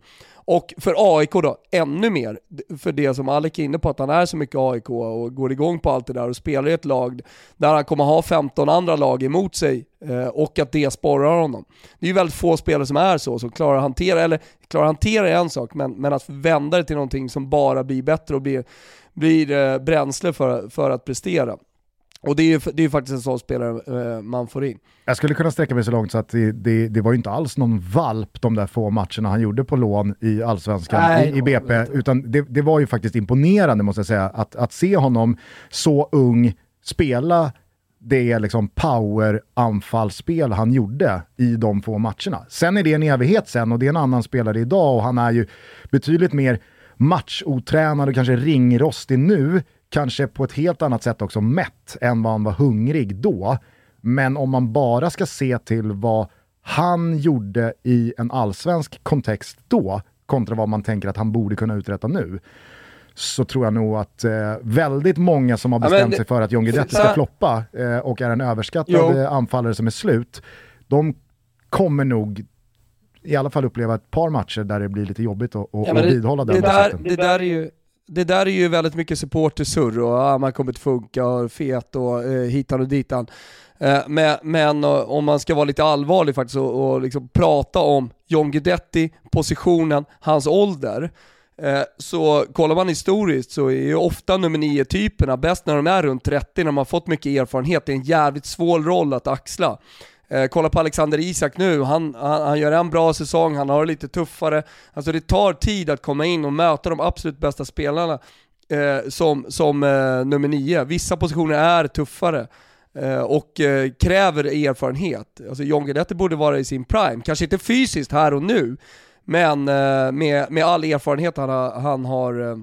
C: Och för AIK då, ännu mer, för det som Alec är inne på, att han är så mycket AIK och går igång på allt det där och spelar i ett lag där han kommer ha 15 andra lag emot sig eh, och att det sporrar honom. Det är ju väldigt få spelare som är så, som klarar att hantera, eller klarar att hantera är en sak, men, men att vända det till någonting som bara blir bättre och blir, blir eh, bränsle för, för att prestera. Och det är ju det är faktiskt en sån spelare eh, man får in.
A: Jag skulle kunna sträcka mig så långt så att det, det, det var ju inte alls någon valp de där få matcherna han gjorde på lån i Allsvenskan
D: Nej,
A: i, i BP, utan det, det var ju faktiskt imponerande måste jag säga, att, att se honom så ung spela det liksom power-anfallsspel han gjorde i de få matcherna. Sen är det en evighet sen och det är en annan spelare idag och han är ju betydligt mer matchotränad och kanske ringrostig nu, kanske på ett helt annat sätt också mätt än vad han var hungrig då. Men om man bara ska se till vad han gjorde i en allsvensk kontext då, kontra vad man tänker att han borde kunna uträtta nu, så tror jag nog att eh, väldigt många som har
C: Ja,
A: bestämt
C: det-
A: sig för att John Guidetti ska floppa eh, och är en överskattad
C: Jo.
A: eh, anfallare som är slut, de kommer nog i alla fall uppleva ett par matcher där det blir lite jobbigt att, att,
C: Ja, men det,
A: vidhålla den
C: det, där, det där är ju det där är ju väldigt mycket supportersurr och ah, man kommer inte funka och fet och eh, hitan och ditan. Eh, men men om man ska vara lite allvarlig faktiskt och, och liksom prata om John Guidetti, positionen, hans ålder. Eh, så kollar man historiskt så är ju ofta nummer 9-typerna bäst när de är runt 30, när de har fått mycket erfarenhet. Det är en jävligt svår roll att axla. Eh, kolla på Alexander Isak nu, han, han, han gör en bra säsong, han har det lite tuffare. Alltså det tar tid att komma in och möta de absolut bästa spelarna eh, som, som eh, nummer nio. Vissa positioner är tuffare eh, och eh, kräver erfarenhet. Alltså John Guidetti borde vara i sin prime, kanske inte fysiskt här och nu, men eh, med, med all erfarenhet han har, han har eh,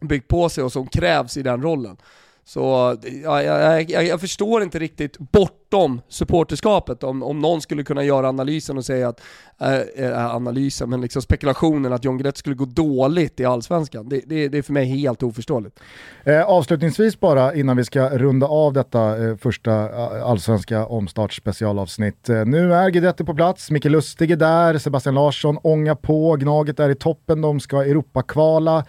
C: byggt på sig och som krävs i den rollen. Så ja, jag, jag, jag förstår inte riktigt bortom supporterskapet om, om någon skulle kunna göra analysen och säga att, äh, analysen, men liksom spekulationen att John Guidetti skulle gå dåligt i Allsvenskan. Det, det, det är för mig helt oförståeligt.
A: Eh, avslutningsvis bara innan vi ska runda av detta eh, första eh, allsvenska omstartsspecialavsnitt. Eh, nu är Guidetti på plats, Micke Lustig är där, Sebastian Larsson ångar på, Gnaget är i toppen, de ska Europakvala.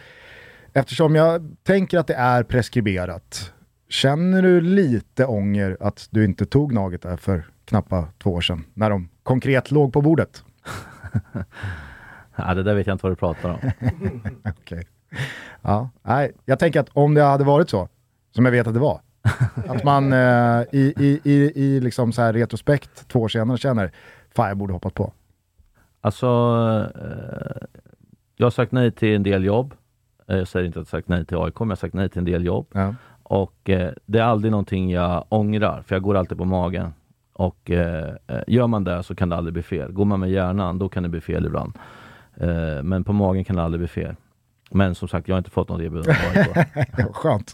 A: Eftersom jag tänker att det är preskriberat, känner du lite ånger att du inte tog Gnaget där för knappa två år sedan, när de konkret låg på bordet? *laughs*
B: ja, det där vet jag inte vad du pratar om. *laughs*
A: okay. ja, nej, jag tänker att om det hade varit så, som jag vet att det var, att man eh, i, i, i, i liksom så här retrospekt två år senare känner, fan jag borde hoppat på.
B: Alltså, eh, jag har sagt nej till en del jobb. Eh, jag säger inte att jag sagt nej till AIK, men jag har sagt nej till en del jobb.
A: Ja.
B: Och eh, det är aldrig någonting jag ångrar, för jag går alltid på magen. Och eh, eh, gör man det så kan det aldrig bli fel. Går man med hjärnan, då kan det bli fel ibland. Eh, men på magen kan det aldrig bli fel. Men som sagt, jag har inte fått något erbjudande *laughs*
A: Vad skönt.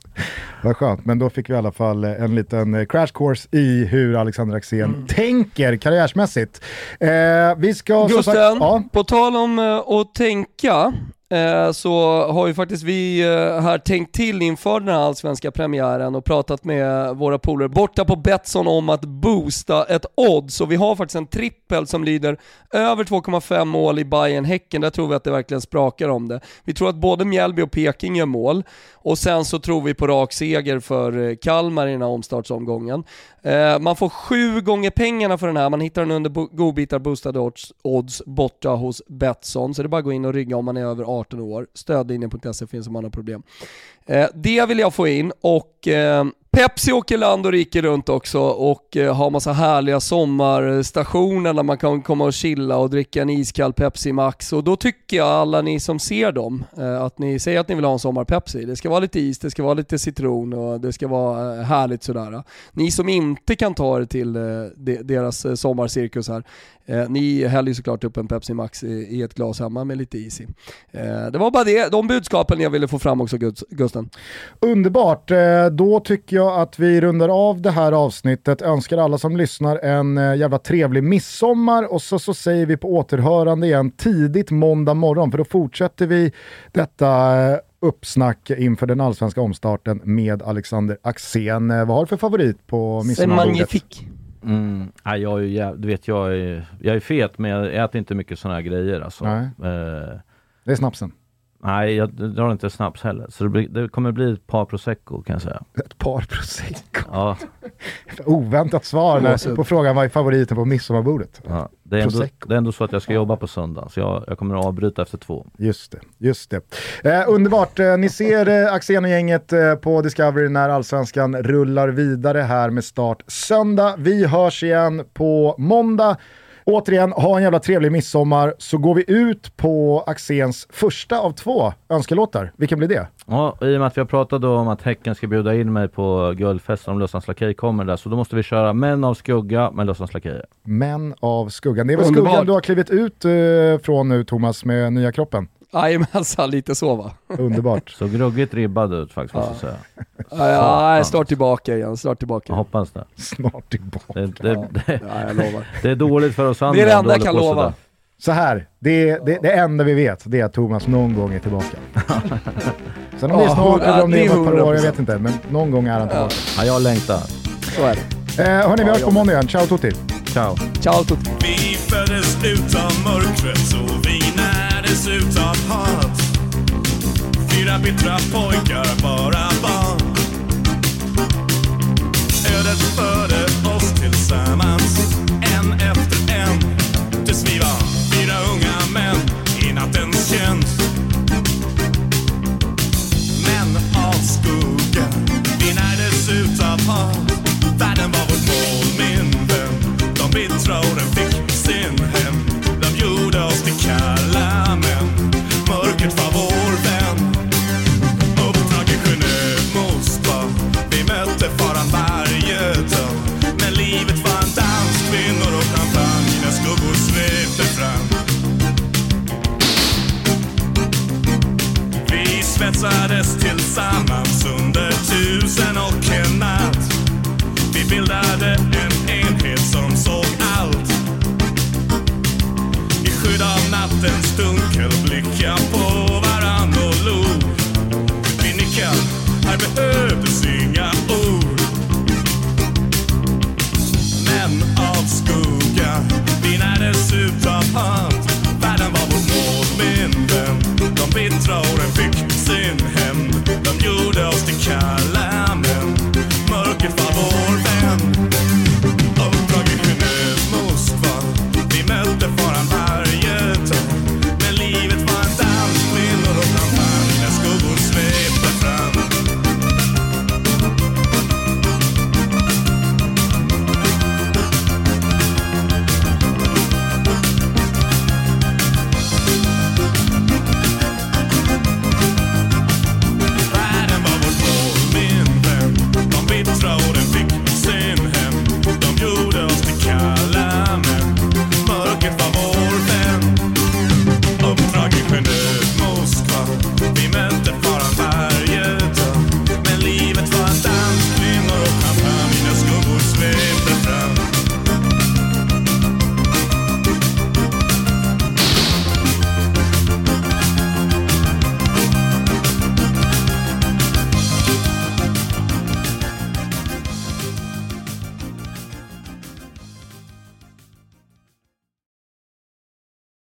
A: Vad skönt, men då fick vi i alla fall en liten crash course i hur Alexander Axén mm. tänker karriärsmässigt. Eh, vi ska...
C: Gusten, ja. på tal om att tänka, Eh, Eh, så har ju faktiskt vi eh, här tänkt till inför den här allsvenska premiären och pratat med våra polare borta på Betsson om att boosta ett odds. Och vi har faktiskt en trippel som lyder över 2,5 mål i Bayern häcken Där tror vi att det verkligen sprakar om det. Vi tror att både Mjällby och Peking gör mål. Och sen så tror vi på rak seger för eh, Kalmar i den här omstartsomgången. Man får sju gånger pengarna för den här, man hittar den under godbitar boostade odds, odds borta hos Betsson, så det är bara att gå in och rygga om man är över 18 år. Stödlinjen.se finns om man har problem. Eh, det vill jag få in och eh, Pepsi åker land och rike runt också och eh, har massa härliga sommarstationer där man kan komma och chilla och dricka en iskall Pepsi Max. Och då tycker jag alla ni som ser dem, eh, att ni säger att ni vill ha en sommar-Pepsi. Det ska vara lite is, det ska vara lite citron och det ska vara eh, härligt sådär. Ni som inte kan ta er till deras sommarcirkus här, ni häller ju såklart upp en Pepsi Max i, ett glas hemma med lite is i. Det var bara det, de budskapen jag ville få fram också Gusten.
A: Underbart, då tycker jag att vi rundar av det här avsnittet. Önskar alla som lyssnar en eh, jävla trevlig midsommar och så, så säger vi på återhörande igen tidigt måndag morgon för då fortsätter vi detta eh, uppsnack inför den allsvenska omstarten med Alexander Axén. Vad har du för favorit på midsommarbordet?
B: Mm. Ja, jag är ju, du vet, jag är, jag är fet men jag äter inte mycket sådana här grejer alltså.
A: Nej. Eh, det är snapsen?
B: Nej, jag drar inte snaps heller. Så det, blir, det, kommer bli ett par prosecco kan jag säga.
A: Ett par prosecco?
B: Ja. *laughs*
A: Oväntat svar där, på frågan vad är favoriten på midsommarbordet?
B: Ja, det, är ändå, det är ändå så att jag ska jobba på söndag, så jag, jag kommer att avbryta efter två.
A: Just det, just det. Eh, underbart, eh, ni ser eh, Axén och gänget eh, på Discovery när allsvenskan rullar vidare här med start söndag. Vi hörs igen på måndag. Återigen, ha en jävla trevlig midsommar så går vi ut på Axéns första av två önskelåtar. Vilken blir det?
B: Ja, i och med att vi har pratat om att Häcken ska bjuda in mig på guldfesten om Lussans Lakej kommer där, så då måste vi köra Män av skugga med Lussans Lakejer.
A: Män av skuggan. Det är väl skuggan du har klivit ut uh, från nu Thomas med nya kroppen?
C: Jajamensan, lite så va.
A: Underbart.
B: Så gruggigt ribbad ut faktiskt
C: ja.
B: måste jag säga.
C: Ja, ja, snart tillbaka igen, snart tillbaka.
B: Jag hoppas det.
A: Snart tillbaka.
B: Det, det, det,
C: ja, jag lovar.
B: det är dåligt för oss andra.
C: Det är det enda jag kan lova.
A: Så här, det, det, det enda vi vet det är att Thomas någon gång är tillbaka. *laughs* Sen om det är snart eller om det är om ett par år, jag vet inte. Men någon gång är han tillbaka.
B: Ja, jag längtar.
C: Så är det.
A: Eh, hörni, vi hörs på måndag igen. Ciao Tutti!
B: Ciao!
C: Ciao Tutti!
K: Vi föddes utav mörkret så vi närdes hat. Fyra bittra pojkar, bara barn. Ödet förde oss tillsammans, en efter en. Tills vi var fyra unga män i nattens tjänst. Män av skogen, vi närdes utav hat. Gjorde oss till kalla män. Mörkret var vår vän. Uppdrag i Genève, Moskva. Vi mötte faran varje dag. Men livet var en dans, kvinnor och champagne när skuggor svepte fram. Vi svetsades tillsammans under tusen och Vi bildade satt en stunkel blicka på varann och log. Vi nickade, här behövdes inga ord. Män av skugga, vi närdes utav hand. Världen var vår vän. de bittra åren fick sin hämnd. De gjorde oss till kalla